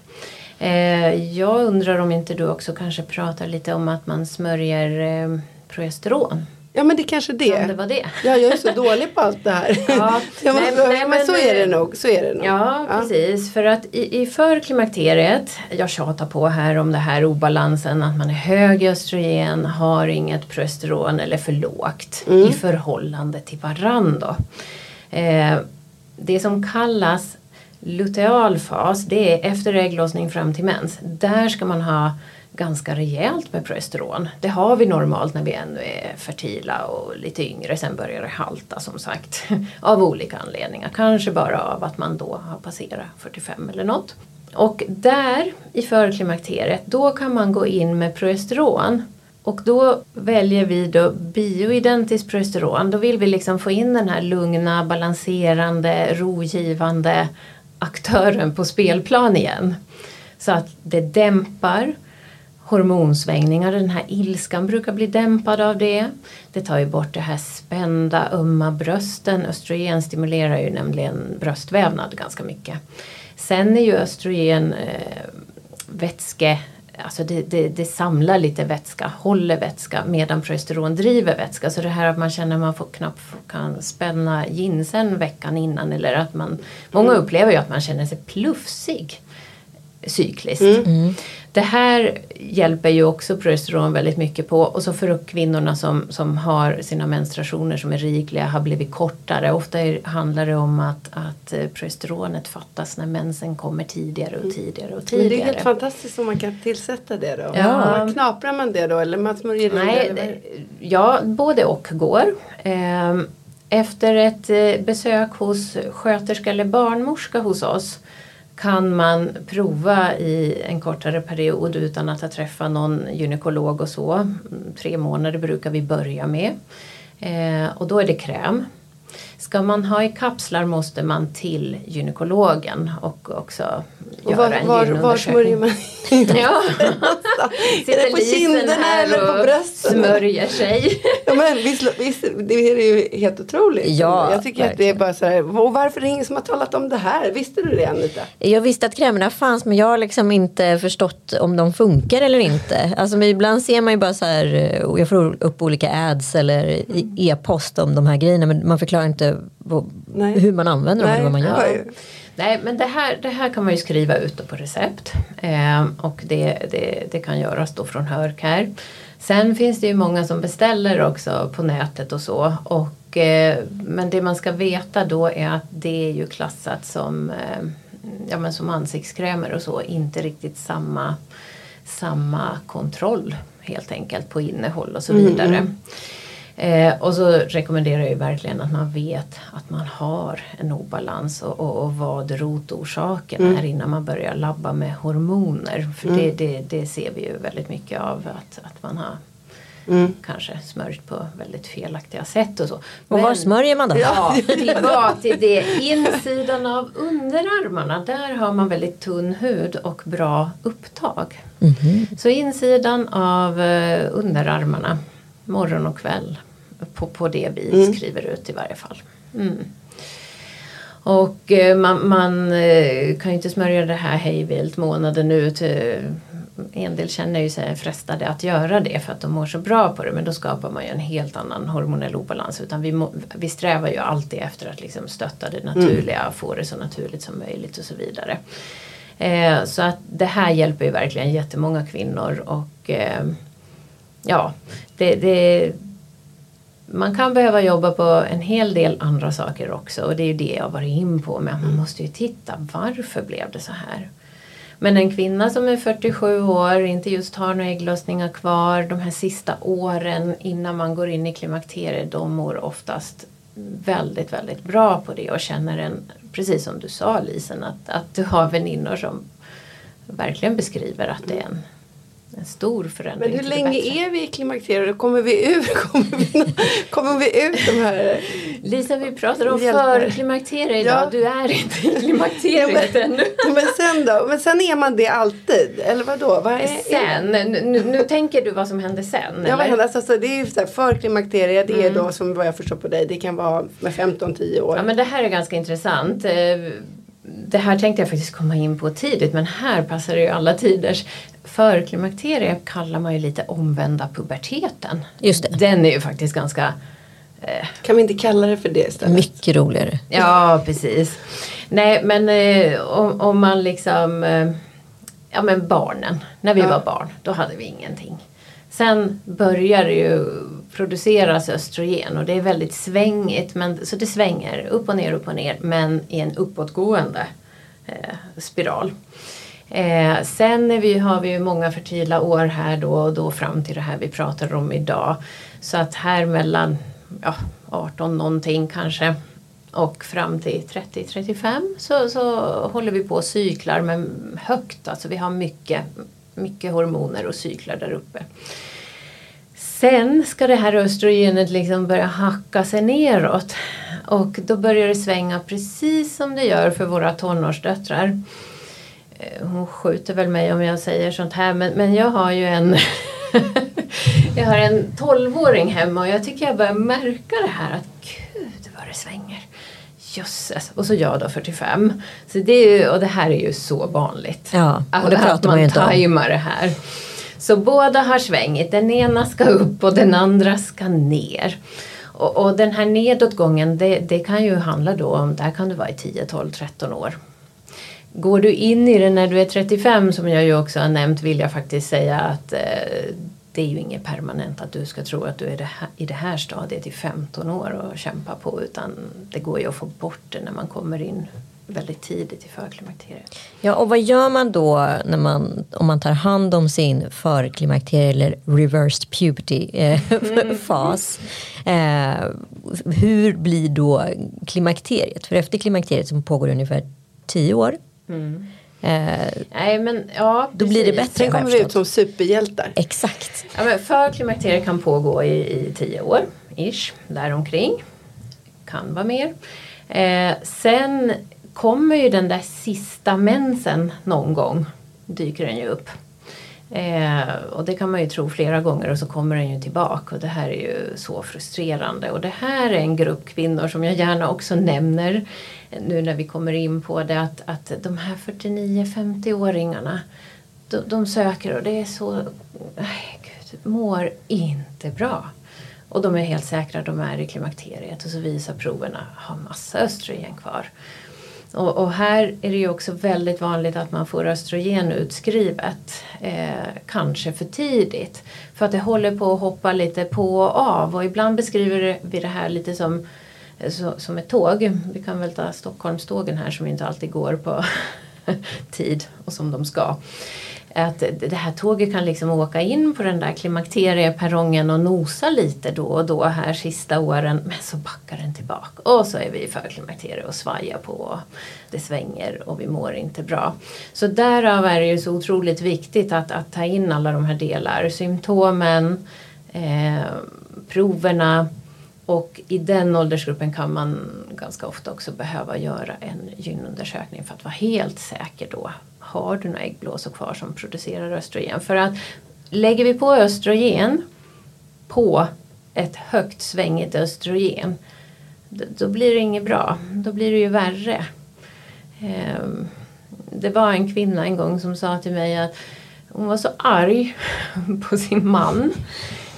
Speaker 2: Eh, jag undrar om inte du också kanske pratar lite om att man smörjer eh, progesteron.
Speaker 3: Ja men det kanske det.
Speaker 2: Kan det vara det?
Speaker 3: Ja, jag är så dålig på allt det här.
Speaker 2: Ja, nej, nej,
Speaker 3: men,
Speaker 2: men,
Speaker 3: så är det nog. Så är det nog.
Speaker 2: Ja, precis. För att i, i för klimakteriet, jag tjatar på här om det här obalansen att man är hög i östrogen, har inget progesteron eller för lågt i förhållande till varandra. Eh, det som kallas lutealfas, det är efter ägglossning fram till mens. Där ska man ha ganska rejält med progesteron. Det har vi normalt när vi ännu är fertila och lite yngre. Sen börjar det halta som sagt. Av olika anledningar. Kanske bara av att man då har passerat 45 eller något. Och där i förklimakteriet då kan man gå in med progesteron. Och då väljer vi då bioidentiskt progesteron. Då vill vi liksom få in den här lugna, balanserande, rogivande aktören på spelplan igen. Så att det dämpar hormonsvängningar. Den här ilskan brukar bli dämpad av det. Det tar ju bort det här spända, ömma brösten. Östrogen stimulerar ju nämligen bröstvävnad ganska mycket. Sen är ju östrogen eh, vätske Alltså det, det, det samlar lite vätska, håller vätska medan progesteron driver vätska. Så det här att man känner att man får knappt kan spänna jeansen veckan innan eller att man Många upplever ju att man känner sig plufsig cykliskt. Det här hjälper ju också progesteron väldigt mycket på och så för kvinnorna som, som har sina menstruationer som är rikliga har blivit kortare. Ofta är, handlar det om att, att eh, progesteronet fattas när mensen kommer tidigare och tidigare och
Speaker 3: Men
Speaker 2: tidigare.
Speaker 3: det är helt fantastiskt om man kan tillsätta det då.
Speaker 2: Ja.
Speaker 3: Man knaprar man det då eller man smörjer in det?
Speaker 2: Nej, det- ja, både och går. Ehm, Efter ett eh, besök hos sköterska eller barnmorska hos oss kan man prova i en kortare period utan att ha träffat någon gynekolog och så. Mm, tre månader brukar vi börja med. Eh, och då är det kräm. Ska man ha i kapslar måste man till gynekologen och också
Speaker 3: Och
Speaker 2: göra
Speaker 3: var,
Speaker 2: en
Speaker 3: var, var smörjer man
Speaker 2: Ja.
Speaker 3: Är det på kinderna eller på brösten?
Speaker 2: Smörjer sig.
Speaker 3: Ja, men visst, visst, det är ju helt otroligt.
Speaker 1: Ja,
Speaker 3: jag tycker att det är bara så här, och varför är det ingen som har talat om det här? Visste du det Anita?
Speaker 1: Jag visste att krämerna fanns men jag har liksom inte förstått om de funkar eller inte. Alltså ibland ser man ju bara så här, eh, jag får upp olika ads eller e-post om de här grejerna men man förklarar inte vad,
Speaker 3: Nej.
Speaker 1: hur man använder dem eller vad man gör.
Speaker 3: ju-
Speaker 2: Nej men det här, det här kan man ju skriva ut på recept. Eh, och det, det, det kan göras då från Hörkär. Sen finns det ju många som beställer också på nätet och så. Och, eh, men det man ska veta då är att det är ju klassat som, eh, ja, men som ansiktskrämer och så. Inte riktigt samma, samma kontroll helt enkelt på innehåll och så vidare. Eh, och så rekommenderar jag ju verkligen att man vet att man har en obalans och, och, och vad rotorsaken är innan man börjar labba med hormoner. För det, det, det ser vi ju väldigt mycket av att, att man har kanske smörjt på väldigt felaktiga sätt och så.
Speaker 1: Och var smörjer man då?
Speaker 2: Ja, tillbaka till det. Insidan av underarmarna, där har man väldigt tunn hud och bra upptag. Så insidan av eh, underarmarna, morgon och kväll, på, på det vi skriver ut i varje fall. Mm. Och eh, man, man eh, kan ju inte smörja det här hejvilt månaden ut. Eh, En del känner ju sig frestade att göra det för att de mår så bra på det men då skapar man ju en helt annan hormonell obalans. Utan vi, må, vi strävar ju alltid efter att liksom stötta det naturliga, få det så naturligt som möjligt och så vidare. Eh, så att det här hjälper ju verkligen jättemånga kvinnor och eh, ja, det, det, man kan behöva jobba på en hel del andra saker också och det är ju det jag varit in på men man måste ju titta varför blev det så här. Men en kvinna som är 47 år, inte just har några ägglossningar kvar de här sista åren innan man går in i klimakteriet, de mår oftast väldigt, väldigt bra på det och känner en, precis som du sa Lisen, att, att du har väninnor som verkligen beskriver att det är en en stor förändring
Speaker 3: Men hur länge är vi i klimakteriet? Kommer vi ur? Kommer vi, kommer vi ut de här?
Speaker 2: Lisa, vi pratar om
Speaker 3: Hjälper.
Speaker 2: förklimakterie idag.
Speaker 3: Ja.
Speaker 2: Du är inte i klimakteriet ännu.
Speaker 3: Men sen då? Men sen är man det alltid? Eller vadå? Vad är,
Speaker 2: Sen, nu, nu tänker du vad som hände sen?
Speaker 3: Ja, vad
Speaker 2: eller?
Speaker 3: händer? Alltså, det är ju så här, för klimakteriet, det är då som vad jag förstår på dig, det kan vara med 15-10 år.
Speaker 2: Ja men det här är ganska intressant. Eh, Det här tänkte jag faktiskt komma in på tidigt men här passar det ju alla tiders. Förklimakterie kallar man ju lite omvända puberteten.
Speaker 1: Just det.
Speaker 2: Den är ju faktiskt ganska eh,
Speaker 3: Kan vi inte kalla det för det istället?
Speaker 1: Mycket roligare.
Speaker 2: Ja, precis. Nej, men eh, om, om man liksom... Eh, ja, men barnen. När vi
Speaker 3: Ja.
Speaker 2: var barn, då hade vi ingenting. Sen börjar det ju produceras östrogen och det är väldigt svängigt. Men, så det svänger upp och ner, upp och ner. Men i en uppåtgående eh, spiral. Eh, sen är vi, har vi ju många fertila år här då och då fram till det här vi pratar om idag. Så att här mellan ja, 18 någonting kanske och fram till 30-35 så, så håller vi på och cyklar men högt. Alltså vi har mycket, mycket hormoner och cyklar där uppe. Sen ska det här östrogenet liksom börja hacka sig neråt. Och då börjar det svänga precis som det gör för våra tonårsdöttrar. Eh, Hon skjuter väl mig om jag säger sånt här men, men jag har ju en Jag har en 12-åring hemma och jag tycker jag börjar märka det här att gud vad det svänger. Jösses. Och så jag då 45. Så det är ju, och det här är ju så vanligt.
Speaker 1: Ja, och det pratar
Speaker 2: att
Speaker 1: man ju inte om.
Speaker 2: tajmar det här. Så båda har svängit. Den ena ska upp och den andra ska ner. Och, och den här nedåtgången det, det kan ju handla då om, där kan du vara i 10, 12, 13 år. Går du in i det när du är 35 som jag ju också har nämnt vill jag faktiskt säga att eh, det är ju inget permanent att du ska tro att du är det här, i det här stadiet i 15 år och kämpa på utan det går ju att få bort det när man kommer in väldigt tidigt i förklimakteriet.
Speaker 1: Ja, och vad gör man då när man, om man tar hand om sin förklimakterie eller reversed puberty eh, fas? Eh, hur blir då klimakteriet? För efter klimakteriet som pågår ungefär 10 år. Eh,
Speaker 2: Nej men ja,
Speaker 1: Då blir det bättre.
Speaker 3: Sen kommer vi ut som superhjältar.
Speaker 1: exakt.
Speaker 2: Ja, men förklimakteriet kan pågå i, i tio år, ish, däromkring. Kan vara mer. Eh, sen kommer ju den där sista mensen någon gång. Dyker den ju upp. Eh, och det kan man ju tro flera gånger och så kommer den ju tillbaka och det här är ju så frustrerande. Och det här är en grupp kvinnor som jag gärna också nämner nu när vi kommer in på det att, att de här 49-50-åringarna de, de söker och det är så, nej gud, mår inte bra. Och de är helt säkra de är i klimakteriet och så visar proverna har massa östrogen kvar. Och, och här är det ju också väldigt vanligt att man får östrogen utskrivet. Eh, kanske för tidigt. För att det håller på att hoppa lite på och av. Och ibland beskriver vi det här lite som, eh, så, som ett tåg. Vi kan väl ta Stockholmstågen här som inte alltid går på tid och som de ska. Att det här tåget kan liksom åka in på den där klimakterieperrongen och nosa lite då och då här sista åren. Men så backar den tillbaka och så är vi i förklimakterie och svajar på. Det svänger och vi mår inte bra. Så därav är det ju så otroligt viktigt att, att ta in alla de här delar. Symptomen, eh, proverna och i den åldersgruppen kan man ganska ofta också behöva göra en gynundersökning för att vara helt säker då. Har du några äggblåsor kvar som producerar östrogen? För att lägger vi på östrogen på ett högt svängigt östrogen då, blir det inget bra. Då blir det ju värre. Ehm, det var en kvinna en gång som sa till mig att hon var så arg på sin man.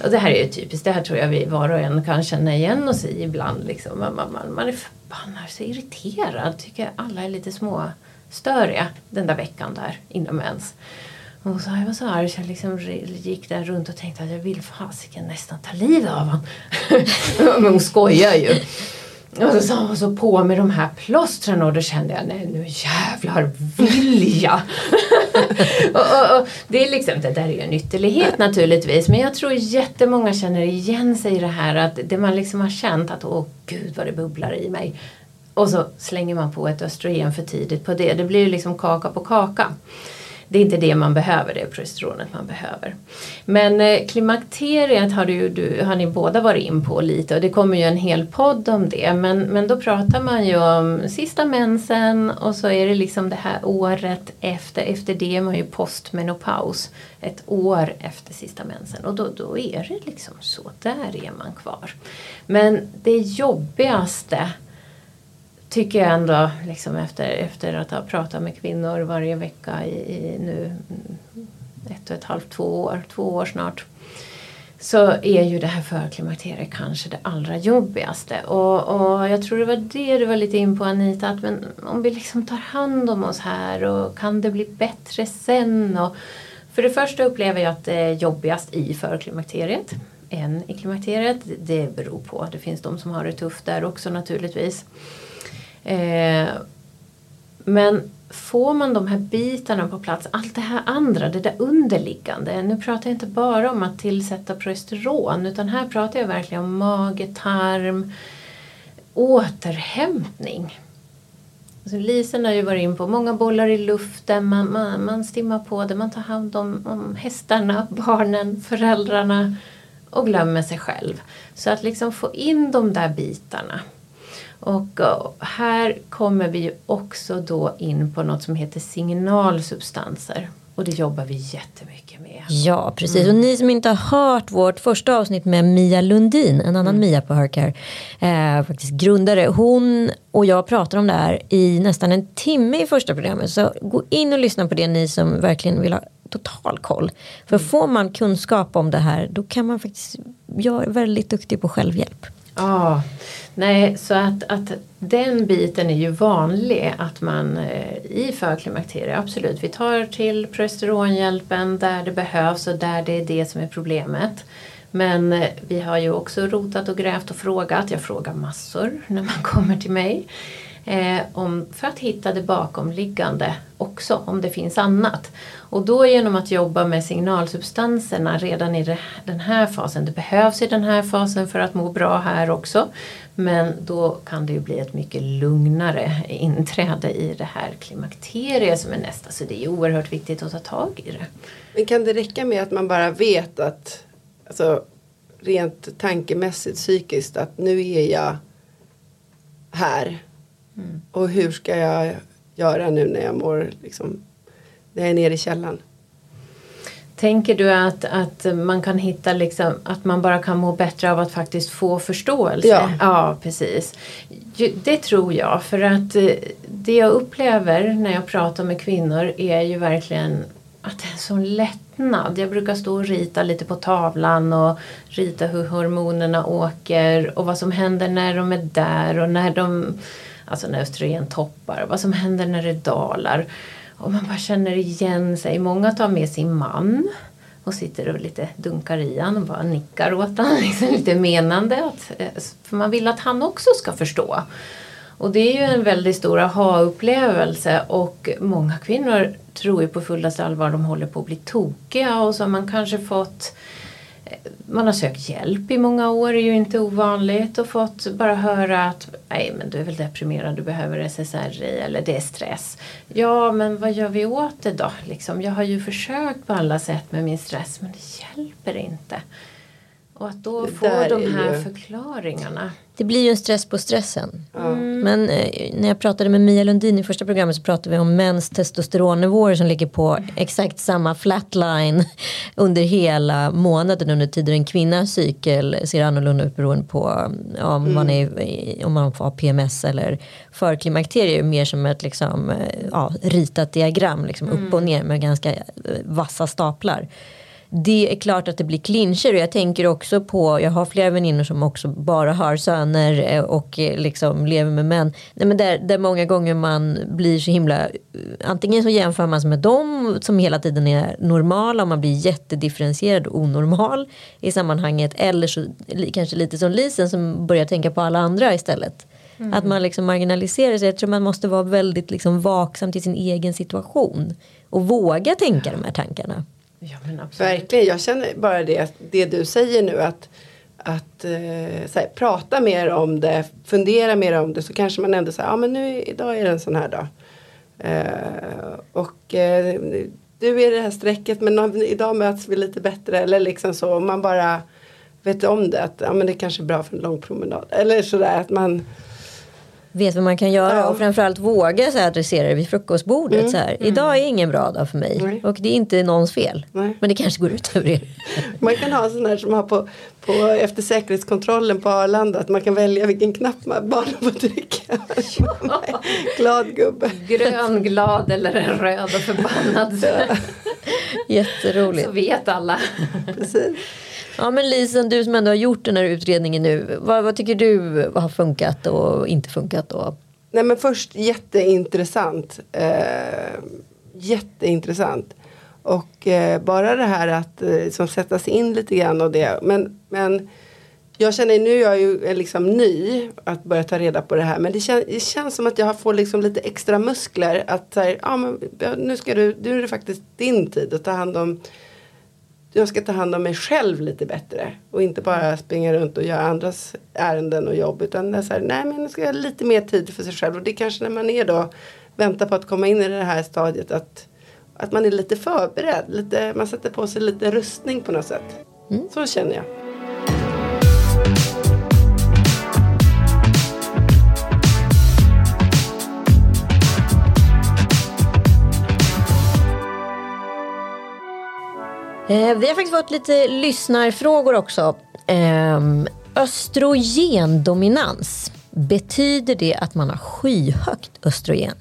Speaker 2: Och det här är ju typiskt, det här tror jag vi var och en kan känna igen oss i ibland. Liksom. Man, man, man, är förbannad, så irriterad, tycker alla är lite små störiga den där veckan där inom ens. Och hon sa jag var så arg så jag liksom gick där runt och tänkte att jag vill fasiken nästan ta livet av honom. Men hon skojar ju. Och så sa hon så på med de här plåstren och då kände jag nej nu jävlar vill jag. och, och, och, det är liksom, det där är ju en ytterlighet naturligtvis men jag tror jättemånga känner igen sig i det här att det man liksom har känt att åh gud vad det bubblar i mig. Och så slänger man på ett östrogen för tidigt på det. Det blir ju liksom kaka på kaka det är inte det man behöver, det är progesteronet man behöver. Men eh, klimakteriet har, du, du, har ni båda varit in på lite och det kommer ju en hel podd om det. Men, men då pratar man ju om sista mensen och så är det liksom det här året efter. Efter det är man ju postmenopaus. Ett år efter sista mensen och då, då är det liksom så, där är man kvar. Men det jobbigaste tycker jag ändå, liksom efter, efter att ha pratat med kvinnor varje vecka i, i nu mm, ett och ett halvt, två år, två år snart. Så är ju det här förklimakteriet kanske det allra jobbigaste. Och, och jag tror det var det du var lite in på Anita, att men om vi liksom tar hand om oss här och kan det bli bättre sen? Och, för det första upplever jag att det är jobbigast i förklimakteriet än i klimakteriet. Det beror på, det finns de som har det tufft där också naturligtvis. Eh, men får man de här bitarna på plats, allt det här andra, det där underliggande. Nu pratar jag inte bara om att tillsätta progesteron utan här pratar jag verkligen om mage, tarm, återhämtning. Alltså Lisen har ju varit in på många bollar i luften, man, man, man stimmar på det, man tar hand om, om hästarna, barnen, föräldrarna och glömmer sig själv. Så att liksom få in de där bitarna och uh, här kommer vi också då in på något som heter signalsubstanser. Och det jobbar vi jättemycket med.
Speaker 1: Ja, precis. Mm. Och ni som inte har hört vårt första avsnitt med Mia Lundin, en annan mm. Mia på Hercare, eh, faktiskt grundare. Hon och jag pratar om det här i nästan en timme i första programmet. Så gå in och lyssna på det ni som verkligen vill ha total koll. För mm. får man kunskap om det här då kan man faktiskt, jag är väldigt duktig på självhjälp.
Speaker 2: Ja, nej så att, att den biten är ju vanlig att man eh, i förklimakteriet, absolut, vi tar till progesteronhjälpen där det behövs och där det är det som är problemet. Men eh, vi har ju också rotat och grävt och frågat, jag frågar massor när man kommer till mig. Eh, om, för att hitta det bakomliggande också, om det finns annat. Och då genom att jobba med signalsubstanserna redan i den här fasen, det behövs i den här fasen för att må bra här också. Men då kan det ju bli ett mycket lugnare inträde i det här klimakteriet som är nästa. Så det är oerhört viktigt att ta tag i det.
Speaker 3: Men kan det räcka med att man bara vet att, alltså rent tankemässigt, psykiskt, att nu är jag här. Mm. Och hur ska jag göra nu när jag mår liksom när jag är nere i källaren.
Speaker 2: Tänker du att, att man kan hitta liksom, att man bara kan må bättre av att faktiskt få förståelse?
Speaker 3: Ja,
Speaker 2: ja precis. Det tror jag för att eh, det jag upplever när jag pratar med kvinnor är ju verkligen att det är en sån lättnad. Jag brukar stå och rita lite på tavlan och rita hur hormonerna åker och vad som händer när de är där och när de, alltså när östrogen toppar, vad som händer när det dalar. Och man bara känner igen sig. Många tar med sin man och sitter och lite dunkar i han och bara nickar åt honom. Liksom lite menande. Att, eh, för man vill att han också ska förstå. Och det är ju en väldigt stor aha-upplevelse och många kvinnor tror ju på fullaste allvar de håller på att bli tokiga och så har man kanske fått man har sökt hjälp i många år, det är ju inte ovanligt och fått bara höra att nej men du är väl deprimerad, du behöver SSRI eller det är stress. Ja men vad gör vi åt det då? Liksom, jag har ju försökt på alla sätt med min stress men det hjälper inte. Och att då få de här ju... förklaringarna.
Speaker 1: Det blir ju en stress på stressen. Mm. Men eh, när jag pratade med Mia Lundin i första programmet så pratade vi om mäns testosteronnivåer som ligger på exakt samma flatline under hela månaden under tiden en kvinnas cykel ser annorlunda ut beroende på ja, om, mm. man är, om man får PMS eller förklimakterie. Mer som ett liksom, eh, ja, ritat diagram liksom, mm. upp och ner med ganska eh, vassa staplar det är klart att det blir clincher och jag tänker också på, jag har flera väninnor som också bara har söner eh, och eh, liksom lever med män. Nej, men där, där många gånger man blir så himla, antingen så jämför man sig med dem som hela tiden är normala och man blir jättedifferentierad och onormal i sammanhanget. Eller så kanske lite som Lisen som börjar tänka på alla andra istället. Mm. Att man liksom marginaliserar sig. Jag tror man måste vara väldigt liksom vaksam till sin egen situation. Och våga tänka de här tankarna.
Speaker 3: Ja, Verkligen, jag känner bara det, det du säger nu att, att eh, här, prata mer om det, fundera mer om det så kanske man ändå säger, ja men nu idag är det en sån här dag. Eh, och eh, du är det här strecket men idag möts vi lite bättre eller liksom så. Man bara vet om det att ja, men det kanske är bra för en lång promenad. Eller sådär att man
Speaker 1: vet vad man kan göra
Speaker 3: Ja.
Speaker 1: och framförallt våga så här, adressera det vid frukostbordet.
Speaker 3: Mm.
Speaker 1: Så här. Idag är ingen bra dag för mig
Speaker 3: Nej.
Speaker 1: och det är inte någons fel.
Speaker 3: Nej.
Speaker 1: Men det kanske går ut över er.
Speaker 3: Man kan ha sån här som har på, på efter säkerhetskontrollen på Arlanda att man kan välja vilken knapp man barnen får trycka. Glad gubbe.
Speaker 2: Grön, glad eller en röd och förbannad. Så,
Speaker 1: Jätteroligt.
Speaker 2: så vet alla.
Speaker 3: Precis.
Speaker 1: Ja men Lisen, du som ändå har gjort den här utredningen nu. Vad, vad tycker du har funkat och inte funkat? Och...
Speaker 3: Nej men först jätteintressant. Eh, jätteintressant. Och eh, bara det här att eh, liksom som sätta sig in lite grann och det. Men, men jag känner nu är jag ju eh, liksom ny att börja ta reda på det här. Men det, kän, det känns som att jag får liksom lite extra muskler. Att så här, ja, men, nu, ska du, nu är det faktiskt din tid att ta hand om jag ska ta hand om mig själv lite bättre. Och inte bara springa runt och göra andras ärenden och jobb. Utan det är så här, nej men nu ska jag ha lite mer tid för sig själv. Och det är kanske när man är då, väntar på att komma in i det här stadiet. Att, att man är lite förberedd. Lite, man sätter på sig lite rustning på något sätt. Så känner jag.
Speaker 1: Eh, vi har faktiskt fått lite lyssnarfrågor också. Ehm, östrogendominans. Betyder det att man har skyhögt östrogen?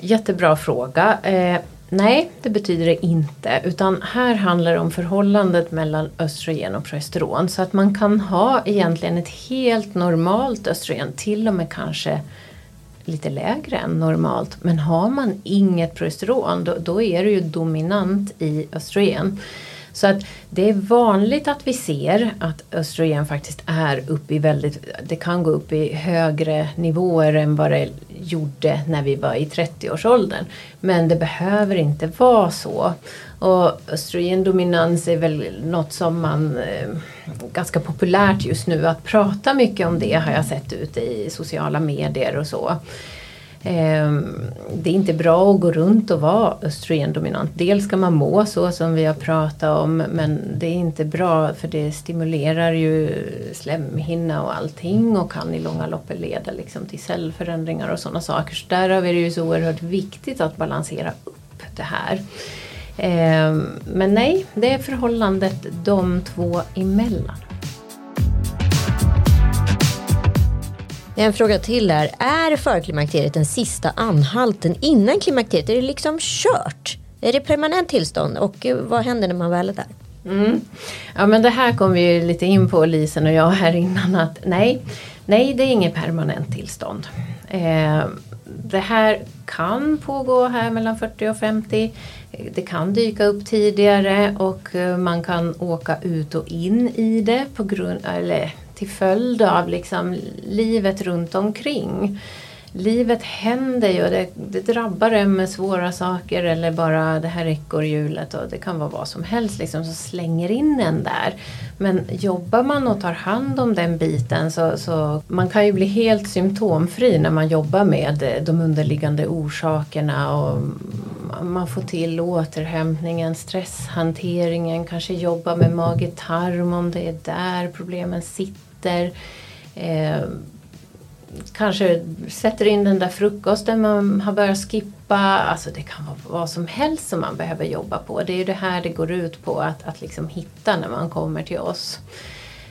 Speaker 2: Jättebra fråga. Eh, nej, det betyder det inte. Utan här handlar det om förhållandet mellan östrogen och progesteron. Så att man kan ha egentligen ett helt normalt östrogen, till och med kanske lite lägre än normalt. Men har man inget progesteron då, då är det ju dominant i östrogen. Så att det är vanligt att vi ser att östrogen faktiskt är uppe i väldigt, det kan gå upp i högre nivåer än vad det gjorde när vi var i 30-årsåldern. Men det behöver inte vara så. Och östrogendominans är väl något som man eh, ganska populärt just nu att prata mycket om det har jag sett ute i sociala medier och så. Ehm, det är inte bra att gå runt och vara östrogendominant. Dels ska man må så som vi har pratat om men det är inte bra för det stimulerar ju slemhinna och allting och kan i långa loppet leda liksom till cellförändringar och sådana saker. Så därav är det ju så oerhört viktigt att balansera upp det här. Ehm, men nej, det är förhållandet de två emellan.
Speaker 1: En fråga till här. Är förklimakteriet den sista anhalten innan klimakteriet? Är det liksom kört? Är det permanent tillstånd? Och eh, vad händer när man väl är där?
Speaker 2: Mm. Ja men det här kom vi ju lite in på Lisen och jag här innan att nej, nej det är inget permanent tillstånd. Eh, det här kan pågå här mellan 40 och 50. Eh, det kan dyka upp tidigare och eh, man kan åka ut och in i det på grund, eller till följd av liksom livet runt omkring. Livet händer ju och det, det drabbar en med svåra saker eller bara det här ekorrhjulet och det kan vara vad som helst liksom som slänger in en där. Men jobbar man och tar hand om den biten så, så man kan ju bli helt symptomfri när man jobbar med de underliggande orsakerna och man får till återhämtningen, stresshanteringen, kanske jobba med mage-tarm om det är där problemen sitter. Eh, kanske sätter in den där frukosten man har börjat skippa. Alltså det kan vara vad som helst som man behöver jobba på. Det är ju det här det går ut på att, att liksom hitta när man kommer till oss.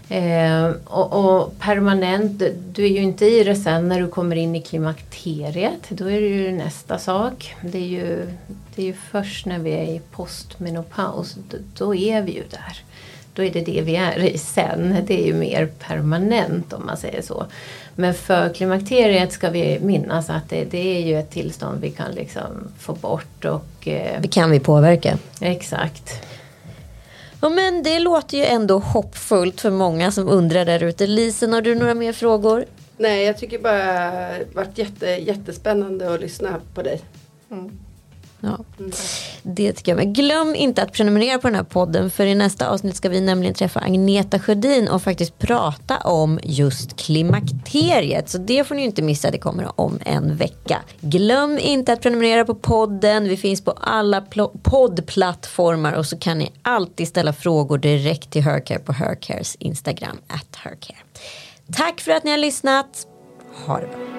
Speaker 2: Eh, och, och permanent, du är ju inte i det sen när du kommer in i klimakteriet. Då är det ju nästa sak. Det är ju, det är ju först när vi är i postmenopaus, då, då är vi ju där. Då är det det vi är i sen. Det är ju mer permanent om man säger så. Men för klimakteriet ska vi minnas att det, det är ju ett tillstånd vi kan liksom få bort och eh,
Speaker 1: Det kan vi påverka.
Speaker 2: exakt.
Speaker 1: Ja, men det låter ju ändå hoppfullt för många som undrar där ute. Lisen, har du några mer frågor?
Speaker 3: Nej, jag tycker bara det har varit jätte, jättespännande att lyssna på dig.
Speaker 1: Ja. Det tycker jag med. Glöm inte att prenumerera på den här podden för i nästa avsnitt ska vi nämligen träffa Agneta Sjödin och faktiskt prata om just klimakteriet. Så det får ni inte missa, det kommer om en vecka. Glöm inte att prenumerera på podden. Vi finns på alla poddplattformar och så kan ni alltid ställa frågor direkt till Hercare på Hercares Instagram, at Hercare. Tack för att ni har lyssnat. Ha det bra.